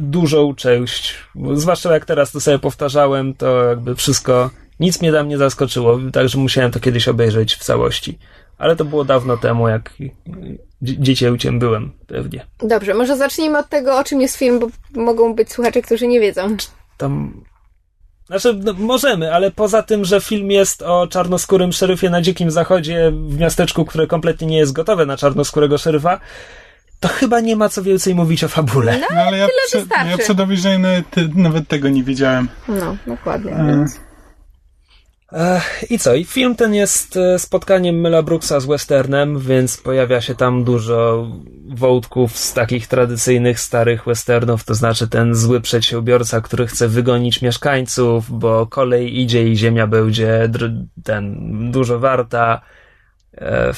dużą część. Zwłaszcza jak teraz to sobie powtarzałem, to jakby wszystko, nic mnie tam nie zaskoczyło, także musiałem to kiedyś obejrzeć w całości. Ale to było dawno temu, jak dzie- dziecięciem byłem, pewnie. Dobrze, może zacznijmy od tego, o czym jest film, bo mogą być słuchacze, którzy nie wiedzą. Tam. Znaczy, no, możemy, ale poza tym, że film jest o czarnoskórym szeryfie na dzikim zachodzie w miasteczku, które kompletnie nie jest gotowe na czarnoskórego szeryfa, to chyba nie ma co więcej mówić o fabule. No ale ja, tyle prze, wystarczy. ja przed obejrzeniem nawet, nawet tego nie wiedziałem. No, dokładnie. E, Więc. I co? I film ten jest e, spotkaniem Mela Brooksa z westernem, więc pojawia się tam dużo wątków z takich tradycyjnych starych westernów, to znaczy ten zły przedsiębiorca, który chce wygonić mieszkańców, bo kolej idzie i ziemia będzie ten dużo warta. E,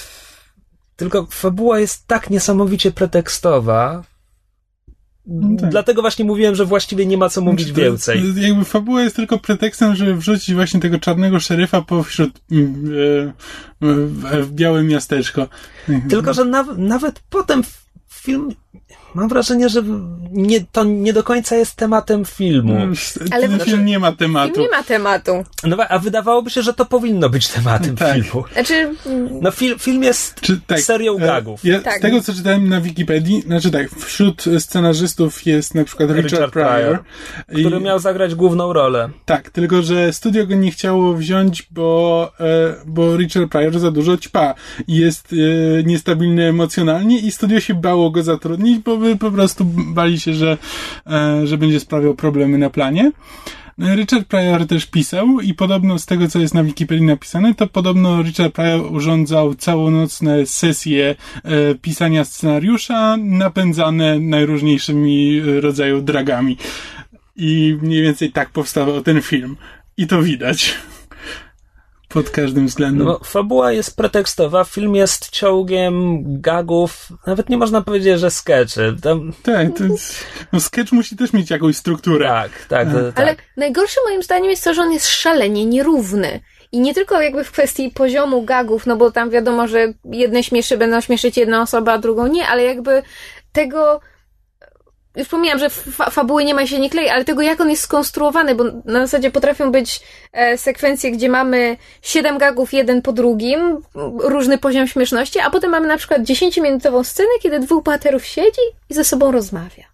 tylko fabuła jest tak niesamowicie pretekstowa. Tak. Dlatego właśnie mówiłem, że właściwie nie ma co mówić Znaczy, więcej. Jakby fabuła jest tylko pretekstem, żeby wrzucić właśnie tego czarnego szeryfa pośród mm, e, w, w białe miasteczko. Tylko, że naw- nawet potem film. Mam wrażenie, że nie, to nie do końca jest tematem filmu. Mm, Ale Ten znaczy- film nie ma Film tematu. nie ma tematu. No, a wydawałoby się, że to powinno być tematem Tak. filmu. Znaczy, No, fil, film jest Czy, tak, serią e, gagów. Ja, Tak. Z tego, co czytałem na Wikipedii, znaczy tak, wśród scenarzystów jest na przykład Richard, Richard Pryor. Pryor, I- który miał zagrać główną rolę. Tak, tylko że studio go nie chciało wziąć, bo, e, bo Richard Pryor za dużo ćpa i jest e, niestabilny emocjonalnie i studio się bało go zatrudnić, bo by po prostu bali się, że, e, że będzie sprawiał problemy na planie. Richard Pryor też pisał i podobno z tego, co jest na Wikipedii napisane, to podobno Richard Pryor urządzał całonocne sesje e, pisania scenariusza napędzane najróżniejszymi e, rodzaju dragami. I mniej więcej tak powstawał ten film. I to widać. Pod każdym względem. No, fabuła jest pretekstowa, film jest ciągiem gagów, nawet nie można powiedzieć, że skeczy. Tam, Tak, to jest, no sketch musi też mieć jakąś strukturę. tak, tak, Mhm. tak. ale najgorsze moim zdaniem jest to, że on jest szalenie nierówny. I nie tylko jakby w kwestii poziomu gagów, no bo tam wiadomo, że jedne śmieszy będą śmieszyć jedną osobę, a drugą nie, ale jakby tego już pomijam, że fa- fabuły nie ma się nie klei, ale tego jak on jest skonstruowany, bo na zasadzie potrafią być e, sekwencje, gdzie mamy siedem gagów jeden po drugim, różny poziom śmieszności, a potem mamy na przykład 10-minutową scenę, kiedy dwóch bohaterów siedzi i ze sobą rozmawia.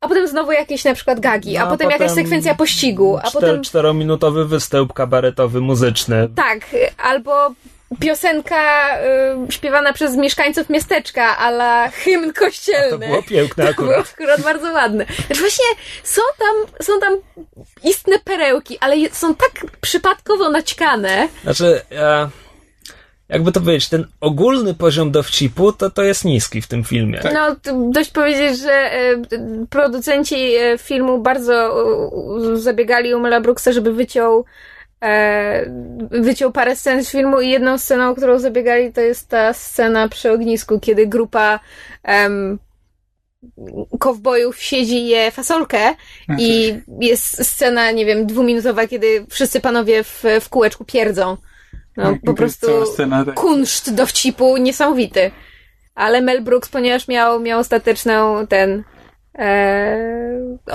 A potem znowu jakieś na przykład gagi, No, a, potem jakaś sekwencja pościgu, a czter, potem... Czterominutowy występ kabaretowy, muzyczny. Tak, albo piosenka y, śpiewana przez mieszkańców miasteczka, ala hymn kościelny. To było piękne To było akurat. akurat bardzo ładne. Znaczy właśnie są tam, są tam istne perełki, ale są tak przypadkowo naćkane. Znaczy, e, jakby to powiedzieć, ten ogólny poziom dowcipu, to to jest niski w tym filmie. No, to dość powiedzieć, że e, producenci e, filmu bardzo zabiegali u Mela Brooksa, żeby wyciął wyciął parę scen z filmu i jedną sceną, o którą zabiegali, to jest ta scena przy ognisku, kiedy grupa kowbojów siedzi je fasolkę i jest scena, nie wiem, dwuminutowa, kiedy wszyscy panowie w, w kółeczku pierdzą. No, Tak, po prostu scena, tak. kunszt dowcipu niesamowity. Ale Mel Brooks, ponieważ miał, miał ostateczną ten e,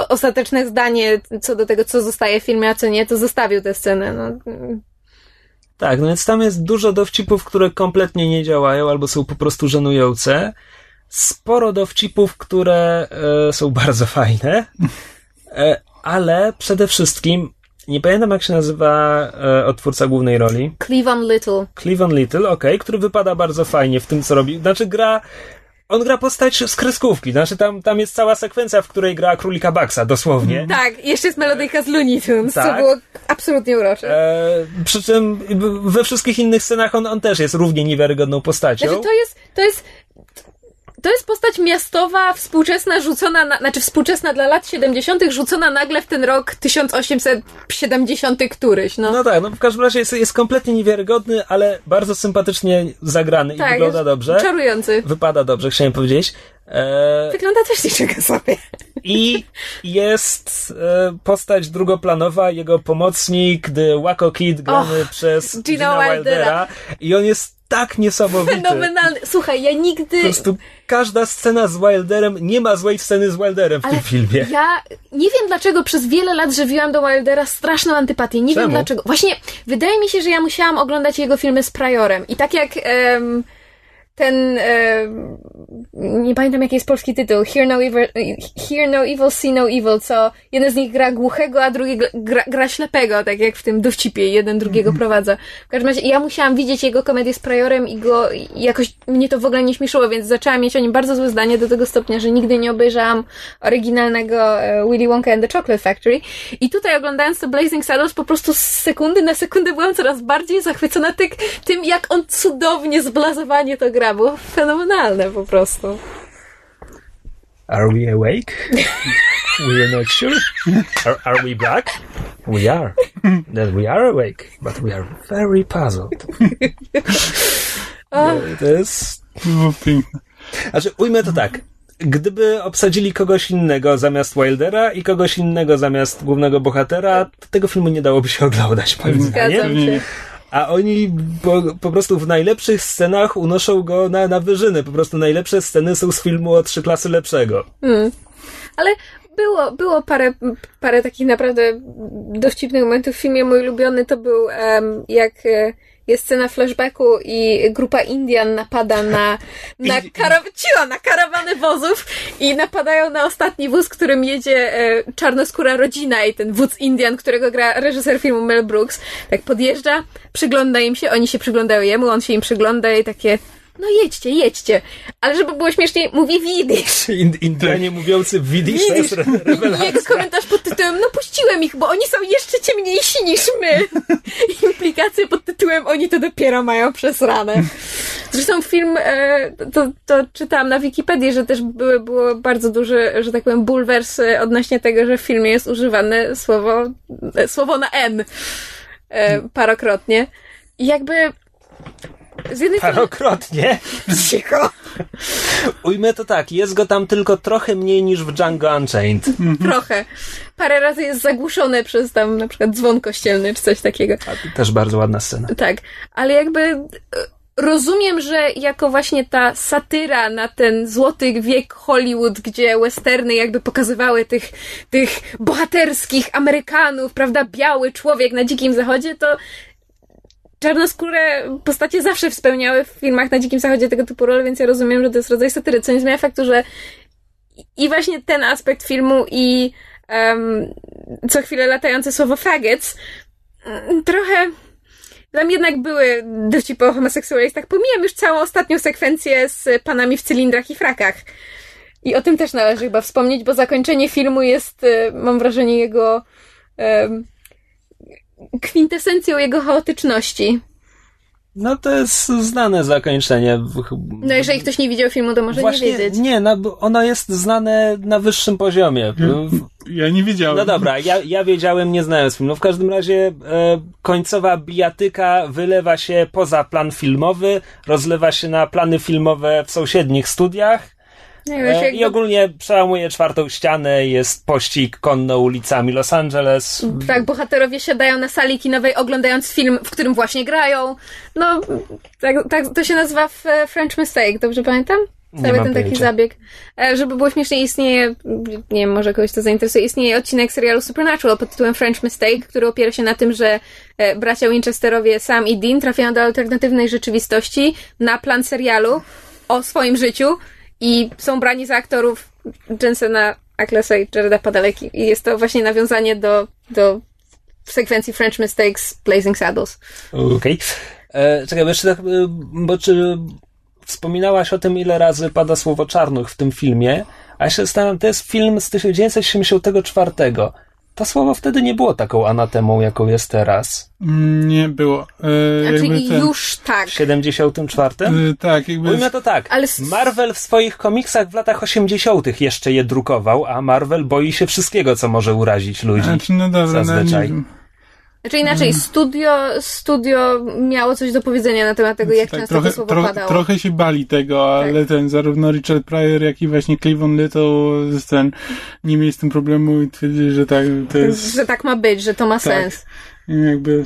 ostateczne zdanie co do tego, co zostaje w filmie, a co nie, to zostawił tę scenę. No, Tak, no więc tam jest dużo dowcipów, które kompletnie nie działają albo są po prostu żenujące. Sporo dowcipów, które e, są bardzo fajne, e, ale przede wszystkim nie pamiętam jak się nazywa e, odtwórca głównej roli. Cleavon Little. Cleavon Little, okej, który wypada bardzo fajnie w tym, co robi. Znaczy gra. On gra postać z kreskówki. Znaczy tam, tam jest cała sekwencja, w której gra królika Baxa, dosłownie. Tak, jeszcze jest melodyjka z Looney Tunes, co Tak. było absolutnie urocze. E, przy czym we wszystkich innych scenach on, on też jest równie niewiarygodną postacią. Znaczy, to jest, to jest, to jest postać miastowa, współczesna, rzucona, na, znaczy współczesna dla lat 70., rzucona nagle w ten rok 1870 któryś, no. No tak, no w każdym razie jest, jest kompletnie niewiarygodny, ale bardzo sympatycznie zagrany i tak, wygląda jest dobrze. Czarujący. Wypada dobrze, chciałem powiedzieć. E, Wygląda też niczego sobie. I jest e, postać drugoplanowa, jego pomocnik, The Waco Kid, grany Och, przez Gina Gina Wildera. Wildera. I on jest tak niesamowity. Fenomenalny. Słuchaj, ja nigdy... Po prostu każda scena z Wilderem, nie ma złej sceny z Wilderem w Ale tym filmie. Ja nie wiem dlaczego przez wiele lat żywiłam do Wildera straszną antypatię. Nie Czemu? wiem dlaczego. Właśnie wydaje mi się, że ja musiałam oglądać jego filmy z Priorem. I tak jak em, ten em, nie pamiętam jaki jest polski tytuł Hear no, evil, Hear no Evil, See no Evil, co jeden z nich gra głuchego, a drugi gra, gra ślepego, tak jak w tym dowcipie, jeden drugiego prowadza. W każdym razie ja musiałam widzieć jego komedię z Priorem i go i jakoś mnie to w ogóle nie śmieszyło, więc zaczęłam mieć o nim bardzo złe zdanie do tego stopnia, że nigdy nie obejrzałam oryginalnego e, Willy Wonka and the Chocolate Factory. I tutaj oglądając to Blazing Saddles po prostu z sekundy na sekundę byłam coraz bardziej zachwycona ty, tym, jak on cudownie zblazowanie to gra. Było fenomenalne po prostu. Are we awake? we are not sure. Are, are we black? We are. Then we are awake, but we are very puzzled. No, to jest... Znaczy, ujmę to tak. Gdyby obsadzili kogoś innego zamiast Wildera i kogoś innego zamiast głównego bohatera, to tego filmu nie dałoby się oglądać, moim zdaniem. Zgadzam się. A oni po, po prostu w najlepszych scenach unoszą go na, na wyżyny. Po prostu najlepsze sceny są z filmu o trzy klasy lepszego. Ale było, było parę, parę takich naprawdę dowcipnych momentów w filmie. Mój ulubiony to był em, jak e, jest scena flashbacku i grupa Indian napada na, na, I- kara, cicho, na karawany wozów i napadają na ostatni wóz, którym jedzie e, czarnoskóra rodzina i ten wódz Indian, którego gra reżyser filmu Mel Brooks, tak podjeżdża, przygląda im się, oni się przyglądają jemu, on się im przygląda i takie no jedźcie, jedźcie. Ale żeby było śmieszniej, mówi widzisz. Ind- Indianie mówiący widzisz, to jest Widzisz? re- I jego rewelacja. komentarz pod tytułem, no puściłem ich, bo oni są jeszcze ciemniejsi niż my. Implikacje pod tytułem, oni to dopiero mają przesrane. Zresztą film, e, to, to czytałam na Wikipedii, że też były, było bardzo duży, że tak powiem, bulwers e, odnośnie tego, że w filmie jest używane słowo, e, słowo na N parokrotnie. I jakby z jednej. Parokrotnie. Cicho! Ujmę to tak, jest go tam tylko trochę mniej niż w Django Unchained. Trochę. Parę razy jest zagłuszone przez tam na przykład dzwon kościelny czy coś takiego. A, też bardzo ładna scena. Tak, ale jakby e, rozumiem, że jako właśnie ta satyra na ten złoty wiek Hollywood, gdzie westerny jakby pokazywały tych, tych bohaterskich Amerykanów, prawda, biały człowiek na dzikim zachodzie, to czarnoskóre postacie zawsze spełniały w filmach na dzikim zachodzie tego typu role, więc ja rozumiem, że to jest rodzaj satyry, co nie zmienia faktu, że i właśnie ten aspekt filmu i em, co chwilę latające słowo faggots mm, trochę tam jednak były dowcipy o homoseksualistach. Pomijam już całą ostatnią sekwencję z panami w cylindrach i frakach. I o tym też należy chyba wspomnieć, bo zakończenie filmu jest, e, mam wrażenie, jego um, kwintesencją jego chaotyczności. No to jest znane zakończenie. No jeżeli ktoś nie widział filmu, to może Właśnie, nie wiedzieć. Nie, no, ono jest znane na wyższym poziomie. Ja nie wiedziałem. No dobra, ja, ja wiedziałem, nie znając filmu. No w każdym razie e, końcowa bijatyka wylewa się poza plan filmowy, rozlewa się na plany filmowe w sąsiednich studiach. E, I ogólnie przełamuje czwartą ścianę, jest pościg konno ulicami Los Angeles. Tak, bohaterowie siadają na sali kinowej oglądając film, w którym właśnie grają. No, tak, tak to się nazywa French Mistake, dobrze pamiętam? Cały ten taki pojęcia. zabieg. E, żeby było śmiesznie, istnieje, nie wiem, może kogoś to zainteresuje, istnieje odcinek serialu Supernatural pod tytułem French Mistake, który opiera się na tym, że e, bracia Winchesterowie, Sam i Dean trafiają do alternatywnej rzeczywistości na plan serialu o swoim życiu i są brani za aktorów Jensena Aklesa i Jareda Padaleki. I jest to właśnie nawiązanie do, do sekwencji French Mistakes Blazing Saddles. Okej. Okay. E, czekaj, bo jeszcze tak, e, bo czy wspominałaś o tym, ile razy pada słowo czarnuch w tym filmie, a ja się zastanawiam, to jest film z 1974 to słowo wtedy nie było taką anatemą, jaką jest teraz. Nie było. E, znaczy ten, już tak. W 74? E, tak, jakby... Ujmę to tak. Ale... Marvel w swoich komiksach w latach 80 jeszcze je drukował, a Marvel boi się wszystkiego, co może urazić ludzi. Znaczy, no dobra, no zazwyczaj. No, znaczy inaczej, mm. studio, studio miało coś do powiedzenia na temat tego, jak tak, często trochę, to słowo padało. Trochę się bali tego, tak. ale ten, zarówno Richard Pryor, jak i właśnie Cleveland Little, ten, nie mieli z tym problemu i twierdzili, że tak, to jest... Że tak ma być, że to ma tak. sens. I jakby...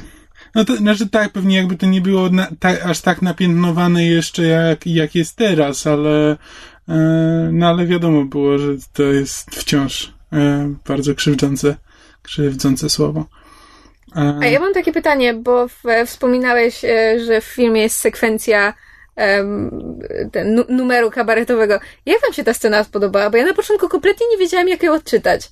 No to, znaczy tak, pewnie jakby to nie było na, ta, aż tak napiętnowane jeszcze jak, jak jest teraz, ale, e, no ale wiadomo było, że to jest wciąż e, bardzo krzywdzące, krzywdzące słowo. A ja mam takie pytanie, bo w, wspominałeś, e, że w filmie jest sekwencja um, ten, numeru kabaretowego. Jak wam się ta scena spodobała? Bo ja na początku kompletnie nie wiedziałam, jak ją odczytać.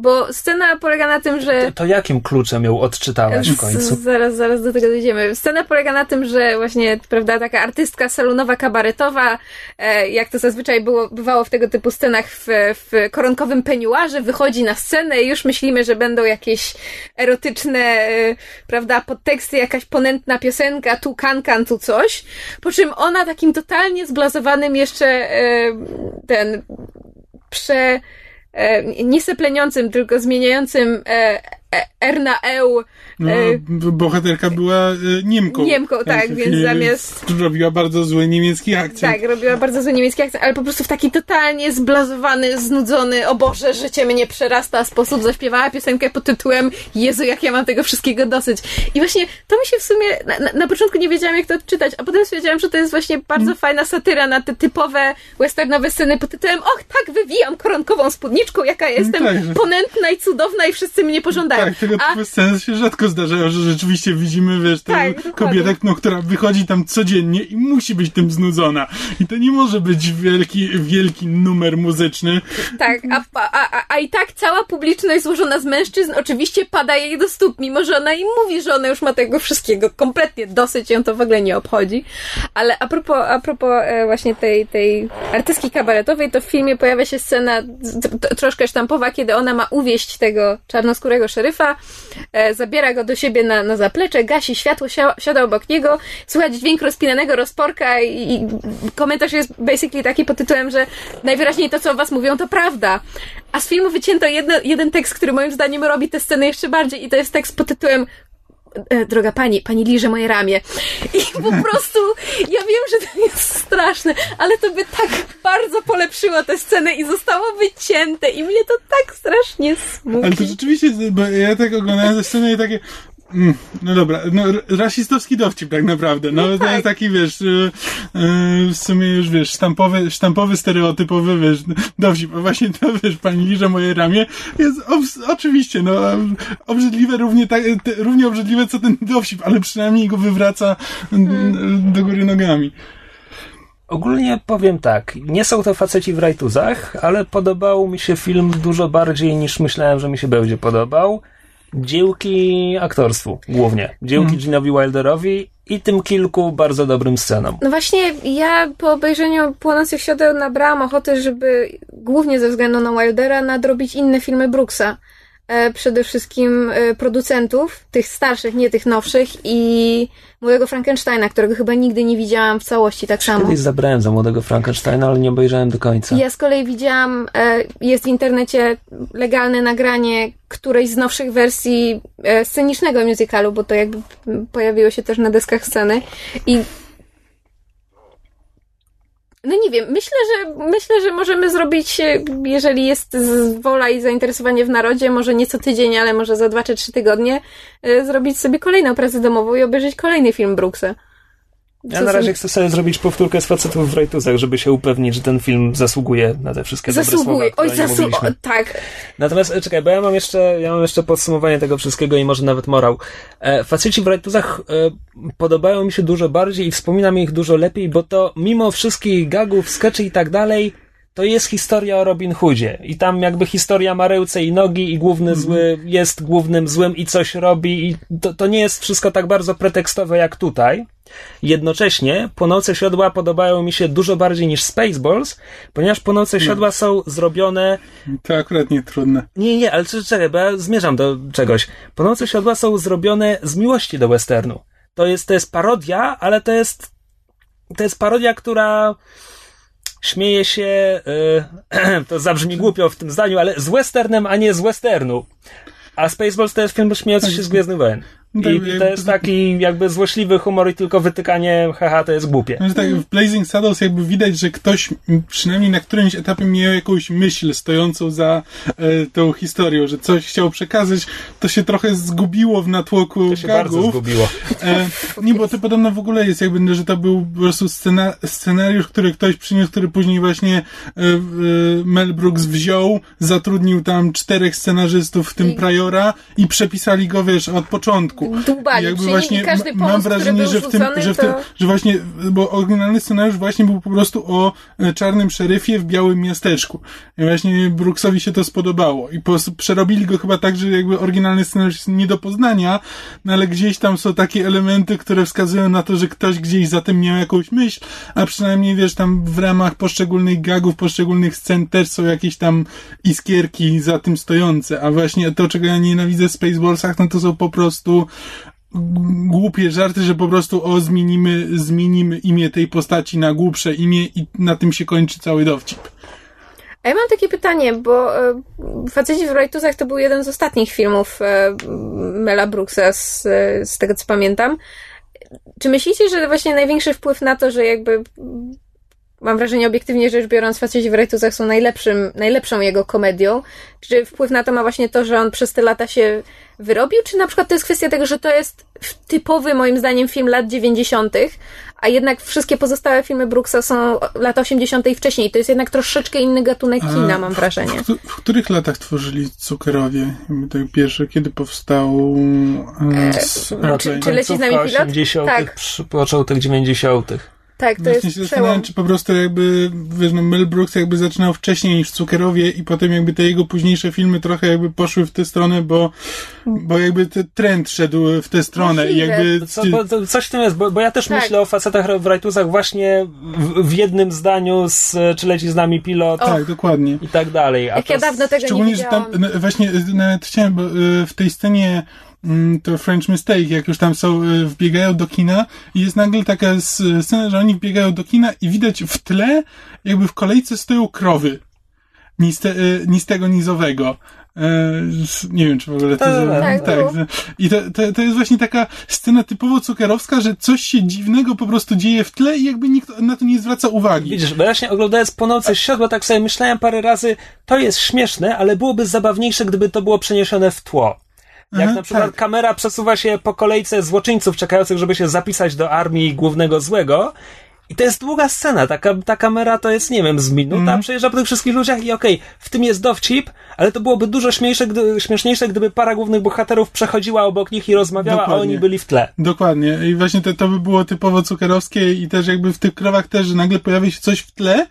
Bo scena polega na tym, że. To, to jakim kluczem ją odczytałaś w końcu? Z, zaraz, zaraz do tego dojdziemy. Scena polega na tym, że właśnie, prawda, taka artystka salonowa, kabaretowa, e, jak to zazwyczaj było, bywało w tego typu scenach w, w koronkowym peniuarze, wychodzi na scenę i już myślimy, że będą jakieś erotyczne, e, prawda, podteksty, jakaś ponętna piosenka, tu kankan, tu coś. Po czym ona takim totalnie zblazowanym jeszcze e, ten prze e, nie sepleniącym, tylko zmieniającym e, R na E no, e, bohaterka była e, Niemką. Niemką, tak, więc zamiast... Robiła bardzo zły niemiecki akcent. Tak, robiła bardzo zły niemiecki akcent, ale po prostu w taki totalnie zblazowany, znudzony, o Boże, życie mnie przerasta sposób zaśpiewała piosenkę pod tytułem Jezu, jak ja mam tego wszystkiego dosyć. I właśnie to mi się w sumie, na, na, początku nie wiedziałam, jak to odczytać, a potem stwierdziłam, że to jest właśnie bardzo hmm. fajna satyra na te typowe westernowe sceny pod tytułem Och, tak, wywijam koronkową spódniczką, jaka jestem tak, ponętna i cudowna i wszyscy mnie pożądają. Tak, tego a... sceny się rzadko zdarzają, że rzeczywiście widzimy, wiesz, tę tak, kobietę, no, która wychodzi tam codziennie i musi być tym znudzona. I to nie może być wielki, wielki numer muzyczny. Tak, a, a, a, a i tak cała publiczność złożona z mężczyzn oczywiście pada jej do stóp, mimo że ona im mówi, że ona już ma tego wszystkiego kompletnie dosyć, ją to w ogóle nie obchodzi. Ale a propos, a propos e, właśnie tej, tej artystki kabaretowej, to w filmie pojawia się scena troszkę sztampowa, kiedy ona ma uwieść tego czarnoskórego szeryfa, e, zabiera go do siebie na, na zaplecze, gasi światło, siada obok niego, słychać dźwięk rozpinanego rozporka i, i komentarz jest basically taki pod tytułem, że najwyraźniej to, co o was mówią, to prawda. A z filmu wycięto jedno, jeden tekst, który moim zdaniem robi tę scenę jeszcze bardziej i to jest tekst pod tytułem e, droga pani, pani liże moje ramię. I po prostu, ja wiem, że to jest straszne, ale to by tak bardzo polepszyło tę scenę i zostało wycięte i mnie to tak strasznie smutno. Ale to rzeczywiście, bo ja tak oglądałem tę scenę i takie, Mm, no dobra, no rasistowski dowcip tak naprawdę. No, no tak. taki wiesz, yy, yy, w sumie już wiesz, sztampowy, sztampowy, stereotypowy, wiesz, dowcip. A właśnie to, wiesz, pani liże moje ramię jest oczywiście, no, obrzydliwe równie tak, te, równie obrzydliwe co ten dowcip, ale przynajmniej go wywraca hmm. do góry nogami. Ogólnie powiem tak, nie są to faceci w rajtuzach, ale podobał mi się film dużo bardziej niż myślałem, że mi się będzie podobał. Dziełki aktorstwu głównie. Dziełki Mhm. Ginowi Wilderowi i tym kilku bardzo dobrym scenom. No właśnie, ja po obejrzeniu Płonących Siodeł nabrałam ochoty, żeby głównie ze względu na Wildera nadrobić inne filmy Brooksa. E, przede wszystkim e, producentów, tych starszych, nie tych nowszych i Młodego Frankensteina, którego chyba nigdy nie widziałam w całości tak samo. Kiedyś zabrałem za młodego Frankensteina, ale nie obejrzałem do końca. Ja z kolei widziałam, e, jest w internecie legalne nagranie którejś z nowszych wersji scenicznego musicalu, bo to jakby pojawiło się też na deskach sceny i no nie wiem, myślę, że myślę, że możemy zrobić, e, jeżeli jest wola i zainteresowanie w narodzie, może nie co tydzień, ale może za dwa czy trzy tygodnie, e, zrobić sobie kolejną pracę domową i obejrzeć kolejny film Brooksa. Ja na razie chcę sobie zrobić powtórkę z facetów w rajtuzach, żeby się upewnić, że ten film zasługuje na te wszystkie dobre słowa, Zasługuje. Oj, zasługuje. Tak. Natomiast e, czekaj, bo ja mam jeszcze, ja mam jeszcze podsumowanie tego wszystkiego i może nawet morał. E, faceci w rajtuzach e, podobają mi się dużo bardziej i wspominam ich dużo lepiej, bo to mimo wszystkich gagów, skeczy i tak dalej, to jest historia o Robin Hoodzie. I tam jakby historia ma ręce i nogi i główny zły jest głównym złym i coś robi i to, to nie jest wszystko tak bardzo pretekstowe jak tutaj. Jednocześnie Płonące Siodła podobają mi się dużo bardziej niż Spaceballs, ponieważ Płonące Siodła są zrobione To akurat nie trudne. nie, nie, ale czekaj, bo ja zmierzam do czegoś. Płonące siodła są zrobione z miłości do westernu. To jest, to jest parodia, ale to jest, to jest parodia, która śmieje się, y, to zabrzmi głupio w tym zdaniu, ale z westernem, a nie z westernu. A Spaceballs to jest film śmiejący się z Gwiezdnych Wojen. I, Tak, I to jest taki jakby złośliwy humor i tylko wytykanie, haha, to jest głupie. No, że tak, w Blazing Saddles jakby widać, że ktoś przynajmniej na którymś etapie miał jakąś myśl stojącą za e, tą historią, że coś chciał przekazać, to się trochę zgubiło w natłoku To się bardzo gagów. zgubiło. E, nie, bo to podobno w ogóle jest jakby, że to był po prostu scena, scenariusz, który ktoś przyniósł, który później właśnie e, e, Mel Brooks wziął, zatrudnił tam czterech scenarzystów, w tym I- Priora i przepisali go, wiesz, od początku. Dłubali Jakby nim właśnie każdy pomysł, mam wrażenie, że w tym, że w to... tym, że właśnie, bo oryginalny scenariusz właśnie był po prostu o e, czarnym szeryfie w białym miasteczku. I właśnie Brooksowi się to spodobało. I po przerobili go chyba tak, że jakby oryginalny scenariusz jest nie do poznania, no ale gdzieś tam są takie elementy, które wskazują na to, że ktoś gdzieś za tym miał jakąś myśl, a przynajmniej wiesz, tam w ramach poszczególnych gagów, poszczególnych scen też są jakieś tam iskierki za tym stojące. A właśnie to, czego ja nienawidzę w Spaceballsach, no to są po prostu głupie żarty, że po prostu o zmienimy, zmienimy imię tej postaci na głupsze imię i na tym się kończy cały dowcip. A ja mam takie pytanie, bo e, Faceci w Rajtuzach to był jeden z ostatnich filmów e, Mela Brooksa, z, z tego co pamiętam. Czy myślicie, że właśnie największy wpływ na to, że jakby mam wrażenie obiektywnie rzecz biorąc Faceci w Rajtuzach są najlepszym, najlepszą jego komedią, czy wpływ na to ma właśnie to, że on przez te lata się wyrobił, czy na przykład to jest kwestia tego, że to jest typowy moim zdaniem film lat 90., a jednak wszystkie pozostałe filmy Brooksa są lata 80. i wcześniej. To jest jednak troszeczkę inny gatunek A kina, mam wrażenie. W, w, w których latach tworzyli Cukerowie? Tak pierwsze, kiedy powstał e, s- raczej? czy leci z nami pilot? 80., Tak. przy początek 90. Tak, to Właśnie się jest zastanawiam, przełom. czy po prostu jakby, wiesz, no Mel Brooks jakby zaczynał wcześniej niż Cukerowie i potem jakby te jego późniejsze filmy trochę jakby poszły w tę stronę, bo, bo jakby ten trend szedł w tę stronę i Możliwe. jakby... Co, bo, to coś w tym jest, bo, bo ja też Tak. myślę o facetach w rajtuzach właśnie w, w jednym zdaniu z Czy leci z nami pilot Tak, dokładnie. i tak dalej. A Jak to ja dawno tego nie Szczególnie, że tam widziałam. no, właśnie y, nawet chciałem, bo y, w tej scenie to French Mistake, jak już tam są, y, wbiegają do kina i jest nagle taka scena, że oni wbiegają do kina i widać w tle, jakby w kolejce stoją krowy. Ni, z te, y, ni z tego nizowego. E, Nie wiem, czy w ogóle to... Tak, tak, tak, że- I to, to, to jest właśnie taka scena typowo cukerowska, że coś się dziwnego po prostu dzieje w tle i jakby nikt na to nie zwraca uwagi. Widzisz, bo właśnie oglądając Płonące Siodła, tak sobie myślałem parę razy, to jest śmieszne, ale byłoby zabawniejsze, gdyby to było przeniesione w tło. Jak Aha, na przykład tak. kamera przesuwa się po kolejce złoczyńców czekających, żeby się zapisać do armii głównego złego. I to jest długa scena. Taka, ta kamera to jest, nie wiem, z minuta, Mhm. przejeżdża po tych wszystkich ludziach i okej, w tym jest dowcip, ale to byłoby dużo śmiejsze, gdy, śmieszniejsze, gdyby para głównych bohaterów przechodziła obok nich i rozmawiała, a Dokładnie. oni byli w tle. Dokładnie. I właśnie to, to by było typowo cukerowskie i też jakby w tych krowach też, że nagle pojawia się coś w tle,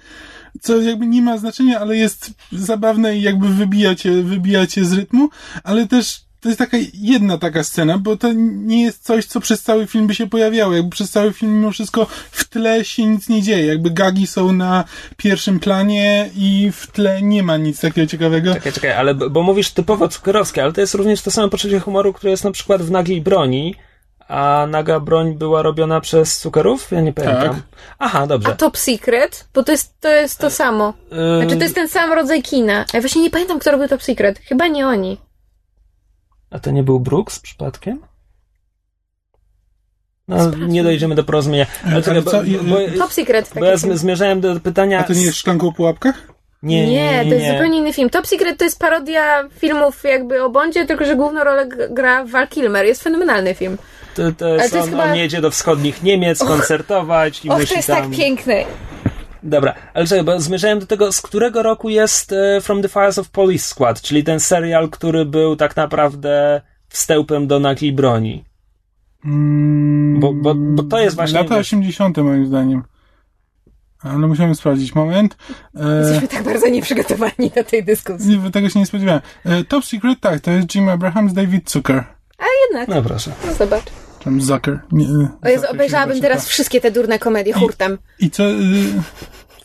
co jakby nie ma znaczenia, ale jest zabawne i jakby wybija cię, wybija cię z rytmu, ale też to jest taka jedna taka scena, bo to nie jest coś, co przez cały film by się pojawiało. Jakby przez cały film mimo wszystko w tle się nic nie dzieje. Jakby gagi są na pierwszym planie i w tle nie ma nic takiego ciekawego. Czekaj, czekaj, ale bo mówisz typowo cukrowskie, ale to jest również to samo poczucie humoru, które jest na przykład w nagiej broni, a naga broń była robiona przez cukerów? Ja nie pamiętam. Tak. Aha, A dobrze. Top Secret? Bo to jest to, jest to samo. Ym, Znaczy to jest ten sam rodzaj kina. Ja właśnie nie pamiętam, kto robił Top Secret. Chyba nie oni. A to nie był Brooks przypadkiem? No, Sprawdźmy. nie dojdziemy do porozumienia. Ale czekaj, bo, co, bo, Top Secret. bo ja film. zm- zmierzałem do pytania... A to nie jest szklanką o pułapkach? Nie, nie, nie, to jest zupełnie inny film. Top Secret to jest parodia filmów jakby o Bondzie, tylko że główną rolę gra Val Kilmer. Jest fenomenalny film. To, to jest, to jest on, chyba- on jedzie do wschodnich Niemiec koncertować i Och, musi to jest tam... tak piękne. Dobra, ale czekaj, bo zmierzałem do tego, z którego roku jest e, From the Files of Police Squad, czyli ten serial, który był tak naprawdę wstępem do nagiej broni. Mm, Bo- bo- bo to jest właśnie- Lata 80. moim zdaniem. Ale musimy sprawdzić. Moment. E, Jesteśmy tak bardzo nieprzygotowani do tej dyskusji. nie, tego się nie spodziewałem. E, Top Secret, tak, to jest Jim Abrahams, David Zucker. A jednak, No proszę. no zobacz. Tam Zucker. Nie, O Jezu, obejrzałabym teraz wszystkie te durne komedie hurtem. I co? Y,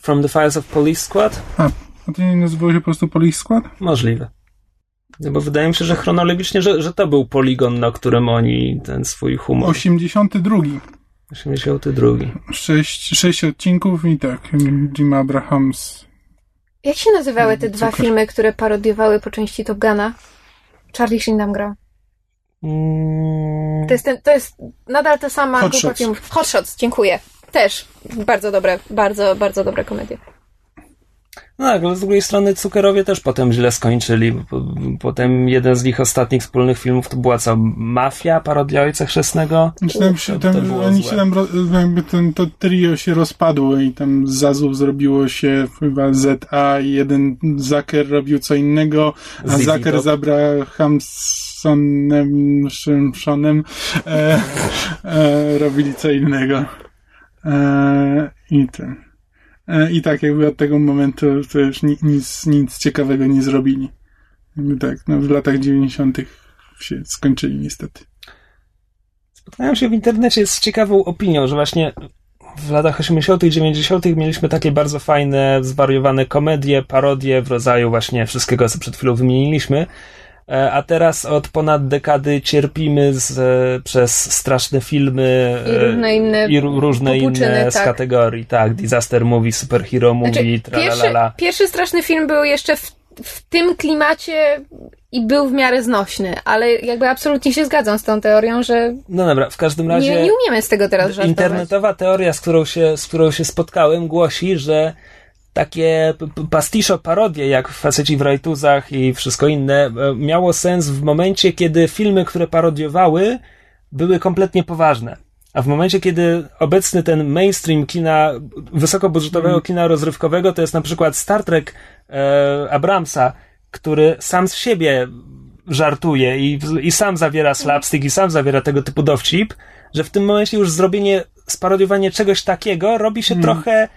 From the Files of Police Squad? a, a to nie nazywało się po prostu Police Squad? Możliwe. No bo wydaje mi się, że chronologicznie, że, że to był poligon, na którym oni ten swój humor. 82. 82. Sześć, sześć odcinków i tak. Jim Abrahams. Jak się nazywały te dwa Cukier. filmy, które parodiowały po części Top Guna? Charlie Sheen tam grał. Mm, To jest, ten, to jest nadal ta sama Hot grupa Shots. filmów. Hot Shots, dziękuję. Też bardzo dobre, bardzo, bardzo dobre komedie. No tak, ale z drugiej strony Cukerowie też potem źle skończyli. Potem jeden z ich ostatnich wspólnych filmów to była co? Mafia, parodia Ojca Chrzestnego? Znaczy tam się, to tam, oni się tam, jakby ten, to trio się rozpadło i tam z Azów zrobiło się chyba ZA i jeden Zaker robił co innego, a Zaker Top. z Abrahamsonem, Simpsonem e, e, robili co innego. E, I ten. I tak jakby od tego momentu to już ni, nic, nic ciekawego nie zrobili. Jakby tak, no w latach 90. się skończyli niestety. Spotkałem się w internecie z ciekawą opinią, że właśnie w latach 80., 90. mieliśmy takie bardzo fajne, zwariowane komedie, parodie w rodzaju właśnie wszystkiego, co przed chwilą wymieniliśmy. E, A teraz od ponad dekady cierpimy z, e, przez straszne filmy I różne inne i ró- różne inne z tak. kategorii, tak, disaster movie, superhero movie, Znaczy, pierwszy, tralalala. pierwszy straszny film był jeszcze w, w tym klimacie i był w miarę znośny, ale jakby absolutnie się zgadzam z tą teorią, że No dobra, w każdym razie... nie, nie umiemy z tego teraz żartować. Internetowa teoria, z którą się, z którą się spotkałem, głosi, że takie pastiszo parodie, jak faceci w rajtuzach i wszystko inne, e, miało sens w momencie, kiedy filmy, które parodiowały, były kompletnie poważne. A w momencie, kiedy obecny ten mainstream kina, wysokobudżetowego kina rozrywkowego, to jest na przykład Star Trek e, Abramsa, który sam z siebie żartuje i, i sam zawiera slapstick i sam zawiera tego typu dowcip, że w tym momencie już zrobienie, sparodiowanie czegoś takiego robi się trochę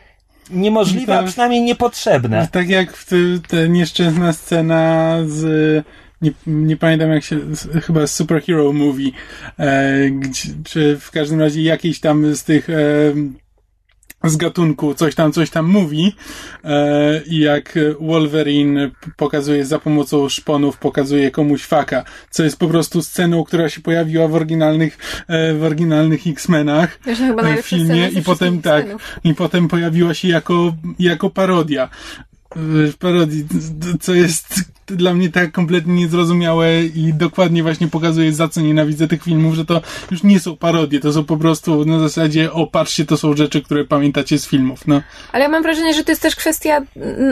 niemożliwe, a przynajmniej niepotrzebne. Tak jak w te, te nieszczęsna scena z. Nie, nie pamiętam jak się. z- Chyba Superhero Movie. E, gdzie, czy w każdym razie jakiś tam z tych. E, z gatunku coś tam, coś tam mówi e, i jak Wolverine pokazuje za pomocą szponów, pokazuje komuś faka, co jest po prostu sceną, która się pojawiła w oryginalnych, e, w oryginalnych X-Menach chyba w filmie i potem tak, i potem pojawiła się jako, jako parodia. W parodii, co jest dla mnie tak kompletnie niezrozumiałe i dokładnie właśnie pokazuje, za co nienawidzę tych filmów, że to już nie są parodie, to są po prostu na zasadzie, o patrzcie, to są rzeczy, które pamiętacie z filmów, no. Ale ja mam wrażenie, że to jest też kwestia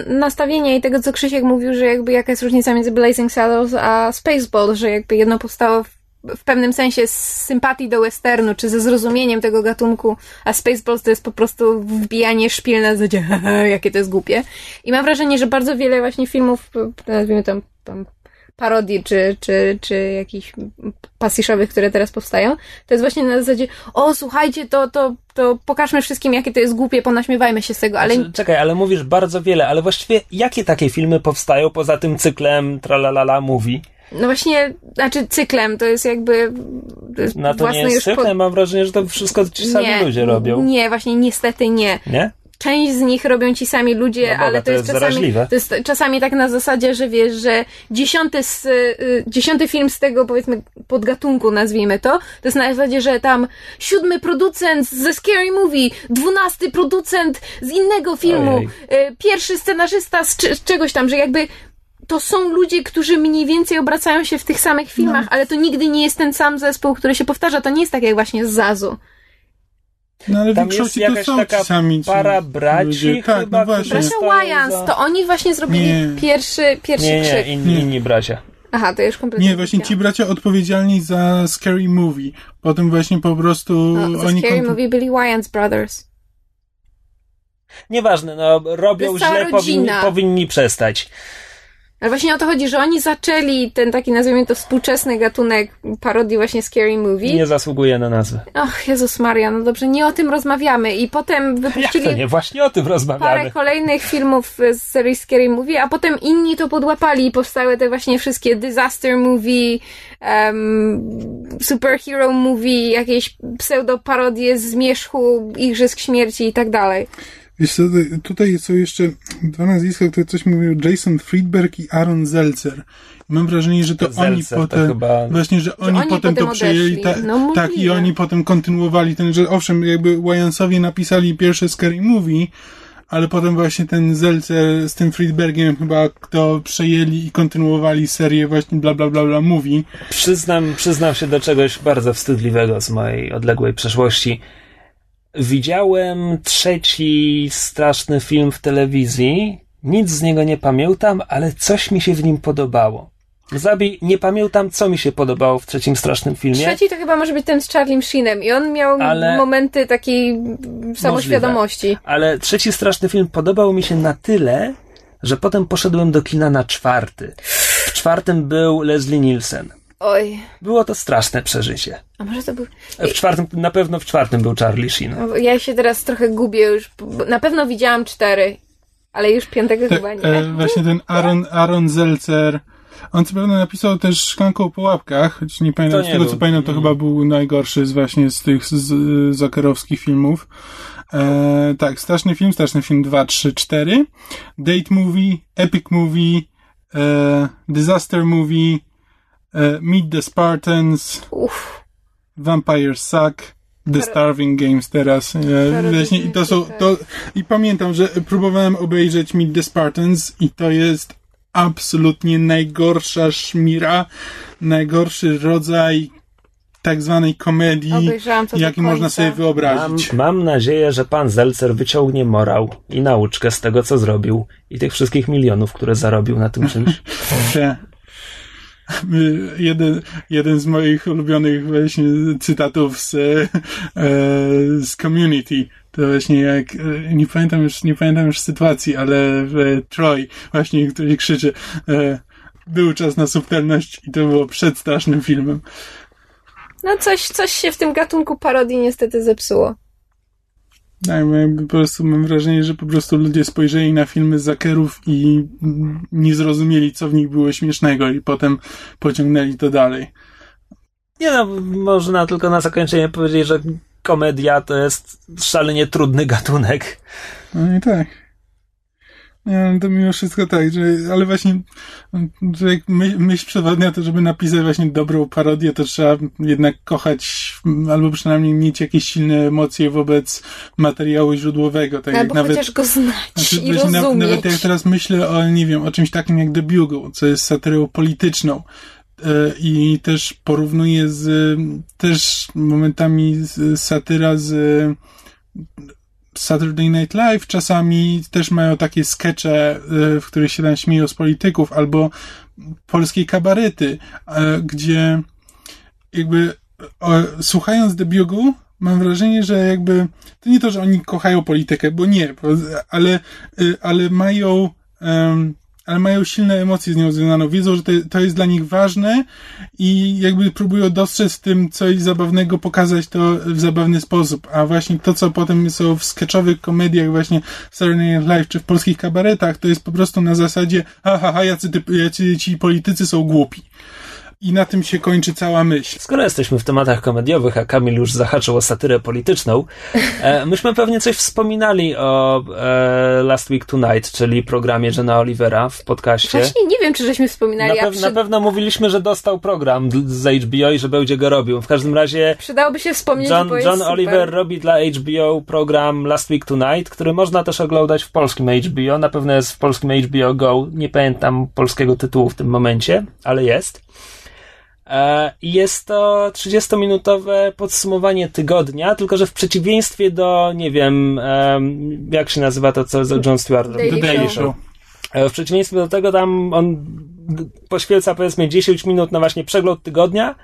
nastawienia i tego, co Krzysiek mówił, że jakby jaka jest różnica między Blazing Saddles a Spaceball, że jakby jedno powstało w, w pewnym sensie z sympatii do westernu, czy ze zrozumieniem tego gatunku, a Spaceballs to jest po prostu wbijanie szpil na zasadzie jakie to jest głupie. I mam wrażenie, że bardzo wiele właśnie filmów, nazwijmy tam, tam parodii, czy, czy, czy jakichś pasiszowych, które teraz powstają, to jest właśnie na zasadzie, o słuchajcie, to, to, to pokażmy wszystkim, jakie to jest głupie, ponaśmiewajmy się z tego, ale Znaczy, Czekaj, ale mówisz bardzo wiele, ale właściwie jakie takie filmy powstają poza tym cyklem Tralalala Movie? No właśnie, znaczy cyklem, to jest jakby to jest No to nie jest cyklem, mam wrażenie, że to wszystko ci sami nie, ludzie robią. Nie, właśnie niestety nie. Nie? Część z nich robią ci sami ludzie, No Boga, ale to, to jest, jest czasami, zaraźliwe. to jest czasami tak na zasadzie, że wiesz, że dziesiąty, z, y, dziesiąty film z tego powiedzmy podgatunku nazwijmy to, to jest na zasadzie, że tam siódmy producent ze Scary Movie, dwunasty producent z innego filmu, y, pierwszy scenarzysta z, czy- z czegoś tam, że jakby to są ludzie, którzy mniej więcej obracają się w tych samych filmach, ale to nigdy nie jest ten sam zespół, który się powtarza. To nie jest tak jak właśnie z Zazu. No ale Tam jest większości to jakaś są taka sami ci para braci ludzie. Tak, chyba, no właśnie. Bracia Wyans, to oni właśnie zrobili Nie. pierwszy, pierwszy Nie, nie, krzyk. inni, inni bracia. Aha, to już kompletnie. Nie, właśnie ci bracia odpowiedzialni za Scary Movie. Potem właśnie po prostu No, za oni... Scary konty- Movie byli Wyans Brothers. Nieważne, no To robią źle, powinni, powinni przestać. Ale właśnie o to chodzi, że oni zaczęli ten taki, nazwijmy to, współczesny gatunek parodii właśnie Scary Movie. Nie zasługuje na nazwę. Och, Jezus Maria, no dobrze, nie o tym rozmawiamy. I potem Jak to wypuścili nie? Właśnie o tym parę rozmawiamy. kolejnych filmów z serii Scary Movie, a potem inni to podłapali i powstały te właśnie wszystkie Disaster Movie, um, Superhero Movie, jakieś pseudoparodie z zmierzchu, Igrzysk Śmierci i tak dalej. Wiesz co, tutaj- są jeszcze dwa nazwiska, które coś mówią, Jason Friedberg i Aaron Zeltzer. I mam wrażenie, że to oni to potem, chyba- właśnie, że oni, oni potem, potem to przejęli, ta, No, tak, i możliwe. oni potem kontynuowali ten, że owszem, jakby Wyansowie napisali pierwsze Scary Movie, ale potem właśnie ten Zeltzer z tym Friedbergiem chyba to przejęli i kontynuowali serię właśnie bla bla bla bla movie. Przyznam, przyznam się do czegoś bardzo wstydliwego z mojej odległej przeszłości. Widziałem trzeci straszny film w telewizji. Nic z niego nie pamiętam, ale coś mi się w nim podobało. Zabi, nie pamiętam, co mi się podobało w trzecim strasznym filmie. Trzeci to chyba może być ten z Charlie Sheenem i on miał Ale- momenty takiej samoświadomości. Ale trzeci straszny film podobał mi się na tyle, że potem poszedłem do kina na czwarty. W czwartym był Leslie Nielsen. Oj, Było to straszne przeżycie. a może to był... W czwartym, na pewno w czwartym był Charlie Sheen. No, Ja się teraz trochę gubię już. Na pewno widziałam cztery, ale już piątego Te, chyba nie. e, właśnie ten Aaron, Aaron Zeltzer, on co prawda napisał też Szklanką po łapkach, choć nie pamiętam, To z nie tego był. co pamiętam, to Mm. chyba był najgorszy z właśnie z tych z, zakerowskich filmów. E, tak, straszny film, straszny film 2, 3, 4. Date movie, epic movie, e, disaster movie, e, Meet the Spartans, Uff, Vampire Suck, The Par- Starving Games teraz. E, właśnie, I to są, tak. to, i pamiętam, że próbowałem obejrzeć Meet the Spartans i to jest absolutnie najgorsza szmira, najgorszy rodzaj tak zwanej komedii, jaki można sobie Mam, wyobrazić. mam nadzieję, że pan Zelcer wyciągnie morał i nauczkę z tego, co zrobił i tych wszystkich milionów, które zarobił na tym czymś. Jeden, jeden z moich ulubionych właśnie cytatów z, e, z Community. To właśnie jak, e, nie pamiętam już, nie pamiętam już sytuacji, ale Troy właśnie, który krzyczy, e, był czas na subtelność i to było przed strasznym filmem. No coś, coś się w tym gatunku parodii niestety zepsuło. Tak, po prostu mam wrażenie, że po prostu ludzie spojrzeli na filmy Zakerów i nie zrozumieli, co w nich było śmiesznego i potem pociągnęli to dalej. Nie no, można tylko na zakończenie powiedzieć, że komedia to jest szalenie trudny gatunek. No i tak. Nie, no to mimo wszystko tak, że, ale właśnie, że jak my, myśl przewodnia to, żeby napisać właśnie dobrą parodię, to trzeba jednak kochać, albo przynajmniej mieć jakieś silne emocje wobec materiału źródłowego. Tak Albo jak nawet, go znać znaczy, i rozumieć. nawet jak teraz myślę o, nie wiem, o czymś takim jak The Bugle, co jest satyrą polityczną, e, i też porównuję z też momentami satyra z Saturday Night Live czasami też mają takie skecze, e, w których się tam śmieją z polityków, albo polskie kabarety, e, gdzie jakby słuchając The Bugle mam wrażenie, że jakby to nie to, że oni kochają politykę, bo nie, ale, y, ale mają em, ale mają silne emocje z nią związane. Wiedzą, że to, to jest dla nich ważne i jakby próbują dostrzec w tym coś zabawnego, pokazać to w zabawny sposób. A właśnie to, co potem są w sketchowych komediach, właśnie w Saturday Night Live czy w polskich kabaretach, to jest po prostu na zasadzie, ha, ha, ha jacy, ty, jacy ci politycy są głupi i na tym się kończy cała myśl. Skoro jesteśmy w tematach komediowych, a Kamil już zahaczył o satyrę polityczną, e, myśmy pewnie coś wspominali o e, Last Week Tonight, czyli programie Jena Olivera w podcaście. Właśnie nie wiem, czy żeśmy wspominali. Na, pew- przy... na pewno mówiliśmy, że dostał program z HBO i że będzie go robił. W każdym razie Przydałoby się wspomnieć, John, bo jest John super. Oliver robi dla HBO program Last Week Tonight, który można też oglądać w polskim HBO. Na pewno jest w polskim HBO Go. Nie pamiętam polskiego tytułu w tym momencie, ale jest. E, I jest to 30-minutowe podsumowanie tygodnia, tylko że w przeciwieństwie do, nie wiem, em, jak się nazywa to, co z John Stewart robi? The Daily Show. Show. E, W przeciwieństwie do tego tam on poświęca powiedzmy 10 minut na właśnie przegląd tygodnia,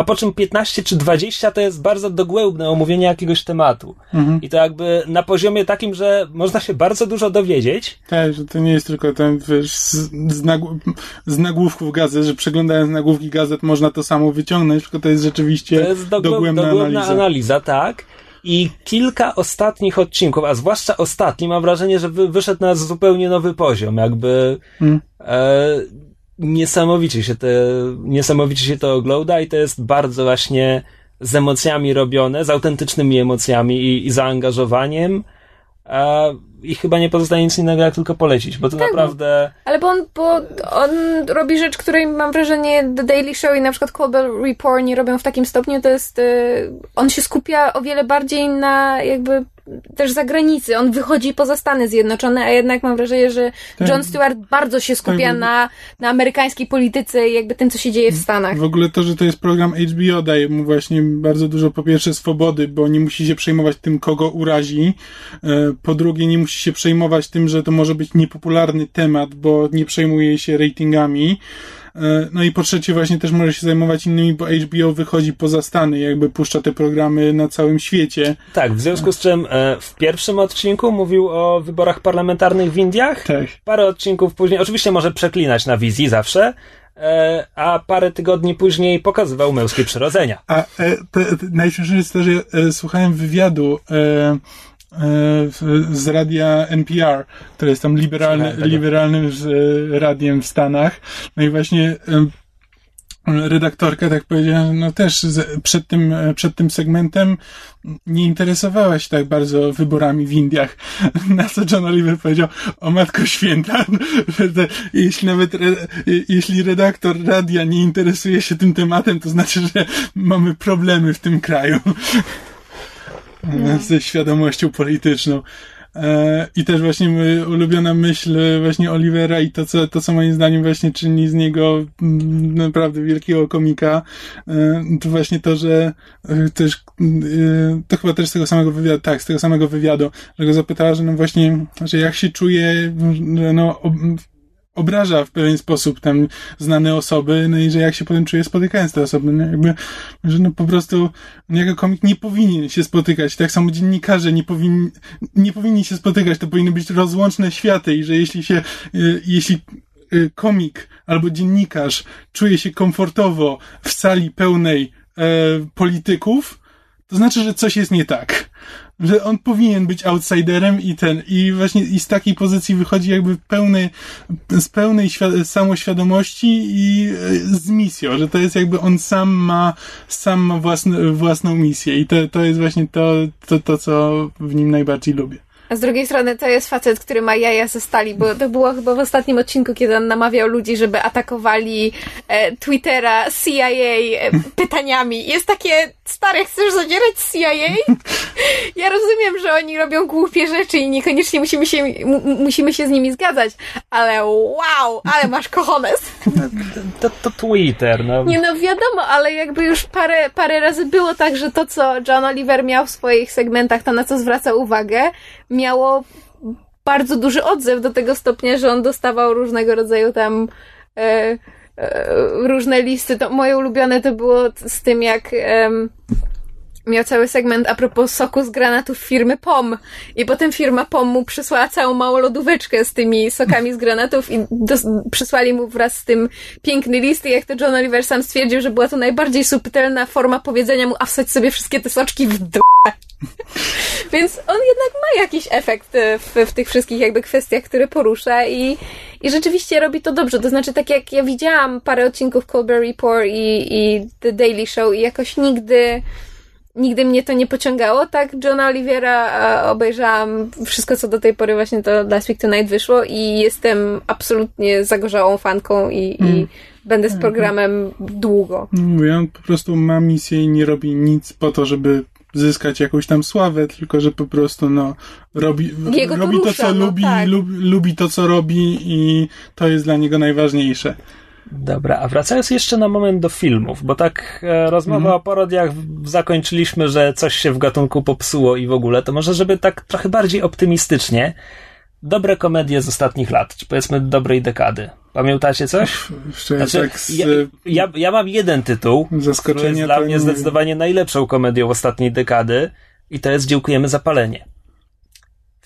a po czym 15 czy 20 to jest bardzo dogłębne omówienie jakiegoś tematu. Mhm. I to jakby na poziomie takim, że można się bardzo dużo dowiedzieć. Tak, że to nie jest tylko ten, wiesz, z, z, nagł- z nagłówków gazet, że przeglądając nagłówki gazet można to samo wyciągnąć, tylko to jest rzeczywiście To jest dogłębna, dogłębna, dogłębna analiza. analiza, tak. I kilka ostatnich odcinków, a zwłaszcza ostatni, mam wrażenie, że wy, wyszedł na zupełnie nowy poziom. Jakby Mm. e, niesamowicie, się te, niesamowicie się to ogląda i to jest bardzo właśnie z emocjami robione, z autentycznymi emocjami i, i zaangażowaniem. A, I chyba nie pozostaje nic innego, jak tylko polecić, bo to Tak. naprawdę. Ale bo on, bo on robi rzecz, której mam wrażenie The Daily Show i na przykład Colbert Report nie robią w takim stopniu, to jest y, on się skupia o wiele bardziej na jakby też zagranicy. On wychodzi poza Stany Zjednoczone, a jednak mam wrażenie, że Tak. John Stewart bardzo się skupia Tak, na, na amerykańskiej polityce i jakby tym, co się dzieje w Stanach. W ogóle to, że to jest program HBO daje mu właśnie bardzo dużo po pierwsze swobody, bo nie musi się przejmować tym, kogo urazi. E, Po drugie, nie musi się przejmować tym, że to może być niepopularny temat, bo nie przejmuje się ratingami. E, No i po trzecie właśnie też może się zajmować innymi, bo HBO wychodzi poza Stany, jakby puszcza te programy na całym świecie. Tak, w związku z czym e, w pierwszym odcinku mówił o wyborach parlamentarnych w Indiach. Tak. Parę odcinków później, oczywiście może przeklinać na wizji zawsze, e, a parę tygodni później pokazywał męskie przyrodzenia. A e, najśmieszniejsze jest to, że e, słuchałem wywiadu e, z radia NPR, które jest tam tego. liberalnym e, radiem w Stanach. No i właśnie redaktorka tak powiedziała, no też przed, tym, e, przed tym segmentem nie interesowała się tak bardzo wyborami w Indiach. Na co John Oliver powiedział, o Matko Święta, jeśli nawet, jeśli redaktor radia nie interesuje się tym tematem, to znaczy, że mamy problemy w tym kraju. Ze świadomością polityczną. E, I też właśnie moja ulubiona myśl e, właśnie Olivera i to co, to, co moim zdaniem właśnie czyni z niego mm, naprawdę wielkiego komika, e, to właśnie to, że też, to chyba też z tego samego wywiadu, tak, z tego samego wywiadu, że go zapytała, że no właśnie, że jak się czuje, no, obraża w pewien sposób tam znane osoby, no i że jak się potem czuje spotykając te osoby, no jakby, że no po prostu jako komik nie powinien się spotykać, tak samo dziennikarze nie powinni, nie powinni się spotykać, to powinny być rozłączne światy i że jeśli się, y, jeśli y, komik albo dziennikarz czuje się komfortowo w sali pełnej e, polityków, to znaczy, że coś jest nie tak. Że on powinien być outsiderem i ten, i właśnie i z takiej pozycji wychodzi jakby pełny, z pełnej świa- samoświadomości i e, z misją, że to jest jakby on sam ma, sam ma własny, własną misję i to, to jest właśnie to, to, to, co w nim najbardziej lubię. A z drugiej strony to jest facet, który ma jaja ze stali, bo to było chyba w ostatnim odcinku, kiedy on namawiał ludzi, żeby atakowali e, Twittera, CIA e, pytaniami. Jest takie, stary, chcesz zadzierać CIA? Ja rozumiem, że oni robią głupie rzeczy i niekoniecznie musimy się, mu, musimy się z nimi zgadzać, ale wow, ale masz kochones. To, to Twitter, no. Nie no, wiadomo, ale jakby już parę, parę razy było tak, że to, co John Oliver miał w swoich segmentach, to na co zwracał uwagę, miało bardzo duży odzew do tego stopnia, że on dostawał różnego rodzaju tam e, e, różne listy. To moje ulubione to było z tym, jak miał cały segment a propos soku z granatów firmy POM. I potem firma POM mu przysłała całą małą lodóweczkę z tymi sokami z granatów i przysłali mu wraz z tym piękny list i jak to John Oliver sam stwierdził, że była to najbardziej subtelna forma powiedzenia mu, a wsadź sobie wszystkie te soczki w d***. Więc on jednak ma jakiś efekt e, w, w tych wszystkich jakby kwestiach, które porusza i, i rzeczywiście robi to dobrze. To znaczy, tak jak ja widziałam parę odcinków Colbert Report i, i The Daily Show i jakoś nigdy nigdy mnie to nie pociągało, tak Johna Olivera e, obejrzałam wszystko, co do tej pory właśnie to Last Week Tonight wyszło i jestem absolutnie zagorzałą fanką i, Mm. i będę z programem długo. Mówię, on po prostu ma misję i nie robi nic po to, żeby zyskać jakąś tam sławę, tylko że po prostu no robi, Jego to robi to, rusza, co no lubi, tak. lubi, lubi to, co robi i to jest dla niego najważniejsze. Dobra, a wracając jeszcze na moment do filmów, bo tak e, rozmowa Mhm. o parodiach zakończyliśmy, że coś się w gatunku popsuło i w ogóle, to może żeby tak trochę bardziej optymistycznie, dobre komedie z ostatnich lat, czy powiedzmy dobrej dekady. Pamiętacie coś? Znaczy, tak z ja, ja, ja mam jeden tytuł, który jest dla mnie nie- zdecydowanie najlepszą komedią ostatniej dekady i to jest Dziękujemy za palenie.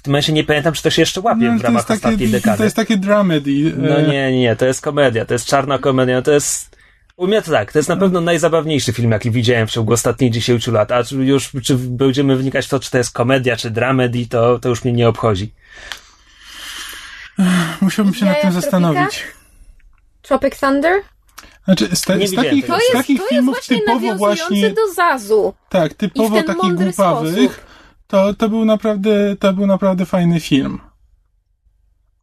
W tym momencie nie pamiętam, czy to się jeszcze łapie No, w ramach jest takie, ostatniej dekady. to jest takie dramedy. No e, nie, nie, nie, to jest komedia, to jest czarna komedia, no to jest... U mnie to tak, to jest na pewno najzabawniejszy film, jaki widziałem w ciągu ostatnich 10 lat, a czy już czy będziemy wnikać w to, czy to jest komedia, czy dramedy, to, to już mnie nie obchodzi. Musiałbym się nad tym zastanowić. Tropic Thunder? Znaczy, z, Nie z takich, Z takich to jest filmów właśnie typowo nawiązujące właśnie, do Zazu. tak, typowo takich głupawych, sposób. To, to był naprawdę, to był naprawdę fajny film.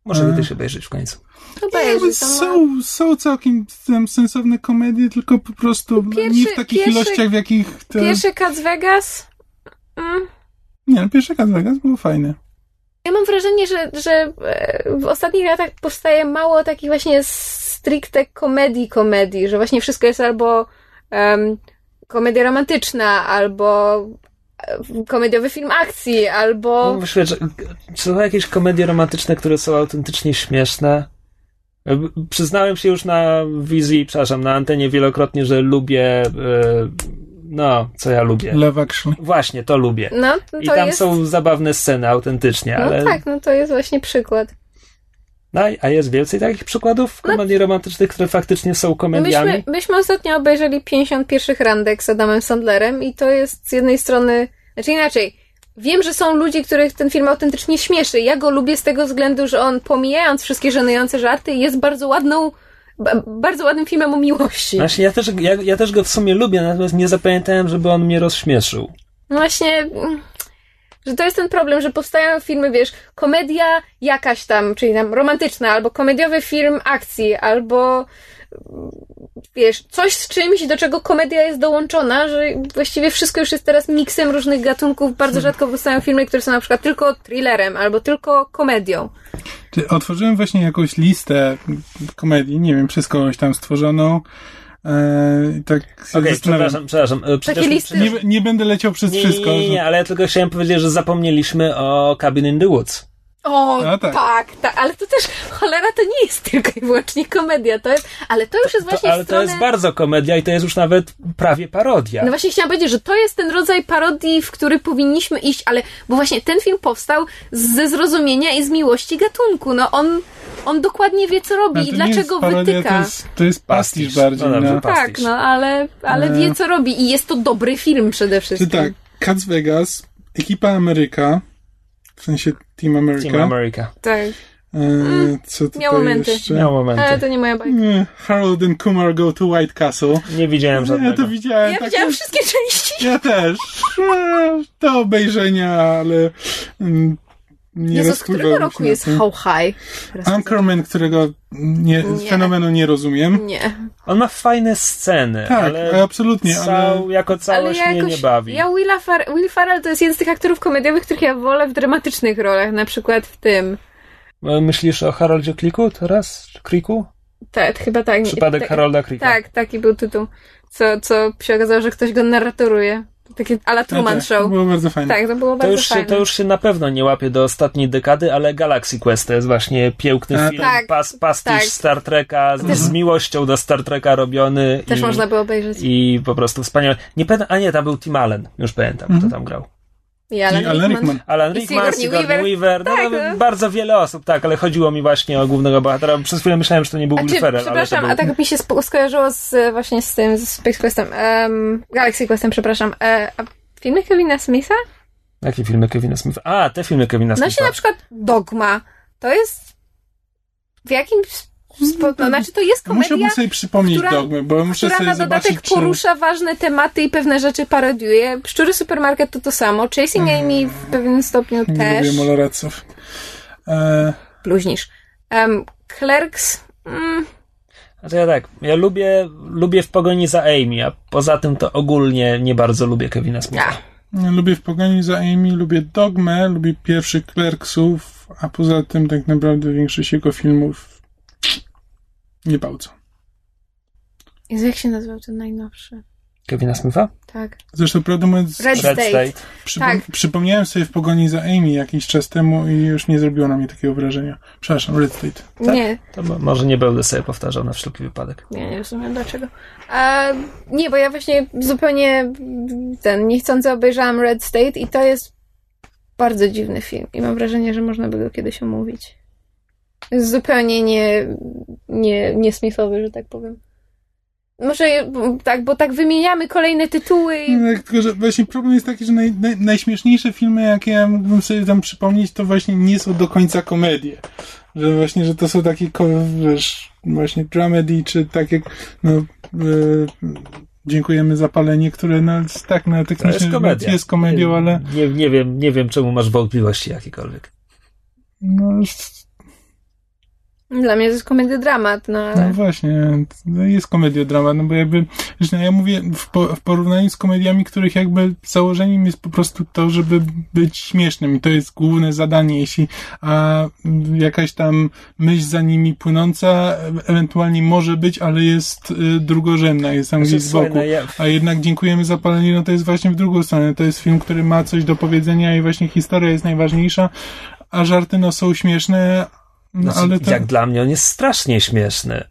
Może Mm. kiedyś obejrzeć w końcu. To Nie, jakby obejrzy, to ma- są, są całkiem tam sensowne komedie, tylko po prostu Pierwszy- nie w takich pierwszy- ilościach, w jakich to... Pierwszy Cat z Vegas? Mm. Nie, no, pierwszy Cat Vegas był fajny. Ja mam wrażenie, że, że e, w ostatnich latach powstaje mało takich właśnie stricte komedii komedii, że właśnie wszystko jest albo em, komedia romantyczna, albo e, komediowy film akcji, albo... No, myślę, że czy są jakieś komedie romantyczne, które są autentycznie śmieszne? Przyznałem się już na wizji, przepraszam, na antenie wielokrotnie, że lubię, e, no, co ja lubię. Love Actually. Właśnie, to lubię. No, I to tam jest... są zabawne sceny, autentycznie, No ale... tak, no to jest właśnie przykład. No, a jest więcej takich przykładów No- komedii romantycznych, które faktycznie są komediami? Myśmy, myśmy ostatnio obejrzeli 51 randek z Adamem Sandlerem i to jest z jednej strony, znaczy inaczej, wiem, że są ludzie, których ten film autentycznie śmieszy. Ja go lubię z tego względu, że on pomijając wszystkie żenujące żarty jest bardzo ładną, ba- bardzo ładnym filmem o miłości. Właśnie, ja też, ja, ja też go w sumie lubię, natomiast nie zapamiętałem, żeby on mnie rozśmieszył. No właśnie, że to jest ten problem, że powstają filmy, wiesz, komedia jakaś tam, czyli tam romantyczna, albo komediowy film akcji, albo wiesz, coś z czymś, do czego komedia jest dołączona, że właściwie wszystko już jest teraz miksem różnych gatunków. Bardzo rzadko powstają filmy, które są na przykład tylko thrillerem, albo tylko komedią. Czy Otworzyłem właśnie jakąś listę komedii, nie wiem, przez kogoś tam stworzoną. E, tak się zastanawiam. przepraszam, przepraszam. e, Przecież, listy- Nie, nie będę leciał przez nie, wszystko. nie, nie, nie, ale ja tylko chciałem powiedzieć, że zapomnieliśmy o Cabin in the Woods. O, tak. tak. tak, ale to też, cholera, to nie jest tylko i wyłącznie komedia, to jest, ale to już jest właśnie To, ale stronę... to jest bardzo komedia i to jest już nawet prawie parodia. No właśnie chciałam powiedzieć, że to jest ten rodzaj parodii, w który powinniśmy iść, ale bo właśnie ten film powstał ze zrozumienia i z miłości gatunku. No on, on dokładnie wie, co robi i to dlaczego parodia, wytyka. To jest, to jest pastisz, Pastisz. bardziej. No No, pa- Tak, pastisz. no ale, ale E. wie, co robi i jest to dobry film przede Czy wszystkim. tak, Cats Vegas, ekipa Ameryka, w sensie Team America. Team America. Tak. E, co tutaj Miał momenty. jeszcze? Miał momenty. Ale to nie moja bajka. Nie, Harold and Kumar go to White Castle. Nie widziałem Ja żadnego. to widziałem. Ja tak widziałam wszystkie części. Ja też. E, Do obejrzenia, ale mm, nie Jezus, z rozpływałem którego roku jest. How High? Anchorman, którego nie, Nie. fenomenu nie rozumiem. Nie. On ma fajne sceny, Tak, ale absolutnie, cał, ale jako Ale całość ja mnie nie bawi. Ja Willa Far- Will Farrell to jest jeden z tych aktorów komediowych, których ja wolę w dramatycznych rolach, na przykład w tym. E, Myślisz o Haroldzie Kliku teraz? Czy Kriku? Tak, chyba tak. Przypadek tak, Harolda Krika. Tak, taki był tytuł. Co, co się okazało, że ktoś go narratoruje. Takie ala Truman tak, Show. To było bardzo fajne. Tak, to było To bardzo już, się, fajne. to już się na pewno nie łapie do ostatniej dekady, ale Galaxy Quest to jest właśnie piękny A, film, tak. pas, pastisz Tak. Star Treka, z, z miłością do Star Treka robiony. Też i, można było obejrzeć. I po prostu wspaniały. Nie pamiętam, a nie, tam był Tim Allen, już pamiętam, Mhm. kto tam grał. I Alan I Alan Rickman. Rickman. Alan I Rickman, Sigourney Sigourney Weaver. Weaver, no, Tak, no, no. bardzo wiele osób, tak, ale chodziło mi właśnie o głównego bohatera. Przez chwilę myślałem, że to nie był Will Ferrell, ale to przepraszam, był... a tak mi się skojarzyło z, e, właśnie z tym, z Space Questem, um, Galaxy Questem, przepraszam. E, a filmy Kevina Smitha? Jakie filmy Kevina Smitha? A, te filmy Kevina No Smitha. się na przykład Dogma. To jest w jakimś... Spo, no, znaczy to jest komedia, Musiałbym sobie przypomnieć która- dogmy, bo muszę która sobie na dodatek czy... porusza ważne tematy i pewne rzeczy parodiuje. Szczury Supermarket to to samo. Chasing Amy w pewnym stopniu Nie też. lubię moloraców. E, Bluźnisz. Um, Clerks... Mm, Znaczy ja tak, ja lubię, lubię w pogoni za Amy, a poza tym to ogólnie nie bardzo lubię Kevina Smitha. Ja. lubię w pogoni za Amy, lubię Dogmę, lubię pierwszych Clerksów, a poza tym tak naprawdę większość jego filmów nie bardzo. Jezu, jak się nazywał ten najnowszy? Kevina Smitha? Tak. Zresztą prawdę mówiąc, Red Red State. State. przypom- tak. przypomniałem sobie w pogoni za Amy jakiś czas temu i już nie zrobiło na mnie takiego wrażenia. Przepraszam, Red State. Tak? Nie, To mo- może nie będę sobie powtarzał na wszelki wypadek. nie, nie rozumiem dlaczego. A, nie, bo ja właśnie zupełnie ten niechcący obejrzałam Red State i to jest bardzo dziwny film i mam wrażenie, że można by go kiedyś omówić. Zupełnie nie, nie, nie Smithowy, że tak powiem. Może tak, bo tak wymieniamy kolejne tytuły i No, tak, tylko, że właśnie problem jest taki, że naj, naj, najśmieszniejsze filmy, jakie ja mógłbym sobie tam przypomnieć, to właśnie nie są do końca komedie. Że właśnie, że to są takie, wiesz, właśnie dramedy, czy takie, no, e, dziękujemy za palenie, które, no, tak, no, To technicznie jest komedia. jest komedią, ale, Nie, nie, wiem, nie wiem, czemu masz wątpliwości jakiekolwiek. no, dla mnie to jest komedia dramat, no ale... No właśnie, no jest komediodrama, no bo jakby, wiesz, no ja mówię w, po, w porównaniu z komediami, których jakby założeniem jest po prostu to, żeby być śmiesznym i to jest główne zadanie, jeśli a jakaś tam myśl za nimi płynąca ewentualnie może być, ale jest y, drugorzędna, jest tam gdzieś z boku. no A jednak dziękujemy za palenie, no to jest właśnie w drugą stronę. To jest film, który ma coś do powiedzenia i właśnie historia jest najważniejsza, a żarty no są śmieszne, no, Znaczy, ale to... Jak dla mnie on jest strasznie śmieszny.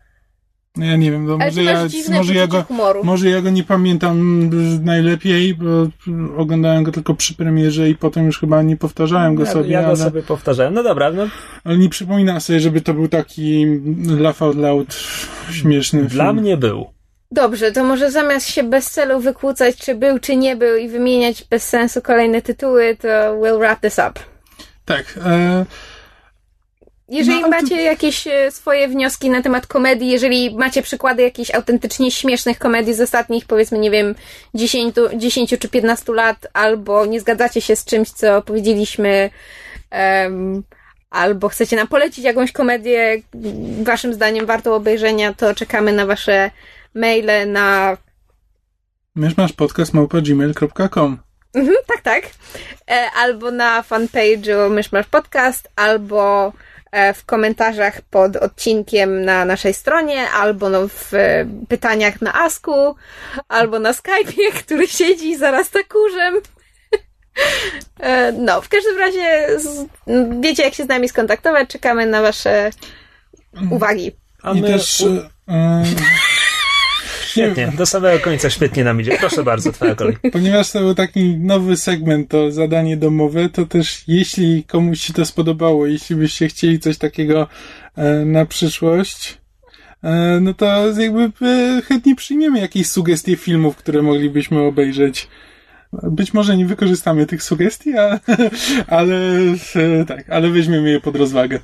No ja nie wiem, no może ja, może ja go, humoru. może ja go nie pamiętam najlepiej, bo oglądałem go tylko przy premierze i potem już chyba nie powtarzałem go Ja, sobie, ja go ale, sobie powtarzałem. No dobra, no ale nie przypominam sobie, żeby to był taki laugh out loud śmieszny dla film. mnie był. Dobrze, to może zamiast się bez celu wykłócać, czy był, czy nie był i wymieniać bez sensu kolejne tytuły, to we'll wrap this up. Tak, e, Jeżeli No, ale to- macie jakieś e, swoje wnioski na temat komedii, jeżeli macie przykłady jakichś autentycznie śmiesznych komedii z ostatnich, powiedzmy, nie wiem, 10, 10 czy 15 lat, albo nie zgadzacie się z czymś, co powiedzieliśmy, em, albo chcecie nam polecić jakąś komedię, waszym zdaniem wartą obejrzenia, to czekamy na wasze maile na mysz podcast gmail.com Mhm, tak, tak. E, albo na fanpage'u Myszmasz Podcast, albo w komentarzach pod odcinkiem na naszej stronie, albo no w e, pytaniach na Asku, albo na Skype'ie, który siedzi zaraz za kurzem. E, no, w każdym razie wiecie, jak się z nami skontaktować. Czekamy na wasze uwagi. A I też... u- E, e, Świetnie, do samego końca świetnie nam idzie. Proszę bardzo, twoja kolej. Ponieważ to był taki nowy segment, to zadanie domowe, to też jeśli komuś się to spodobało, jeśli byście chcieli coś takiego e, na przyszłość, e, no to jakby e, chętnie przyjmiemy jakieś sugestie filmów, które moglibyśmy obejrzeć. Być może nie wykorzystamy tych sugestii, ale, e, tak, ale weźmiemy je pod rozwagę.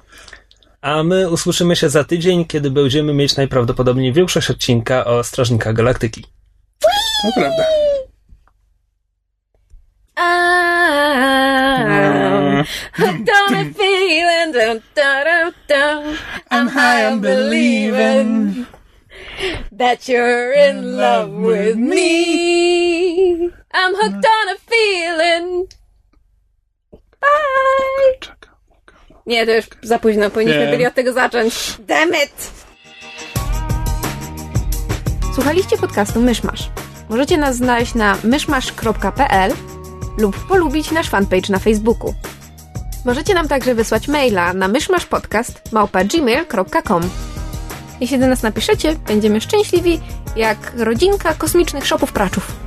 A my usłyszymy się za tydzień, kiedy będziemy mieć najprawdopodobniej większość odcinka o Strażnikach Galaktyki. To prawda. Feeling, dun, dun, dun, dun. I'm high on believing that you're in love with me. I'm hooked on a feeling. Bye. Nie, to już za późno, powinniśmy Nie. byli od tego zacząć. Damn it! Słuchaliście podcastu Myszmasz. Możecie nas znaleźć na myszmasz.pl lub polubić nasz fanpage na Facebooku. Możecie nam także wysłać maila na myszmaszpodcast.gmail.com Jeśli do nas napiszecie, będziemy szczęśliwi jak rodzinka kosmicznych szopów praczów.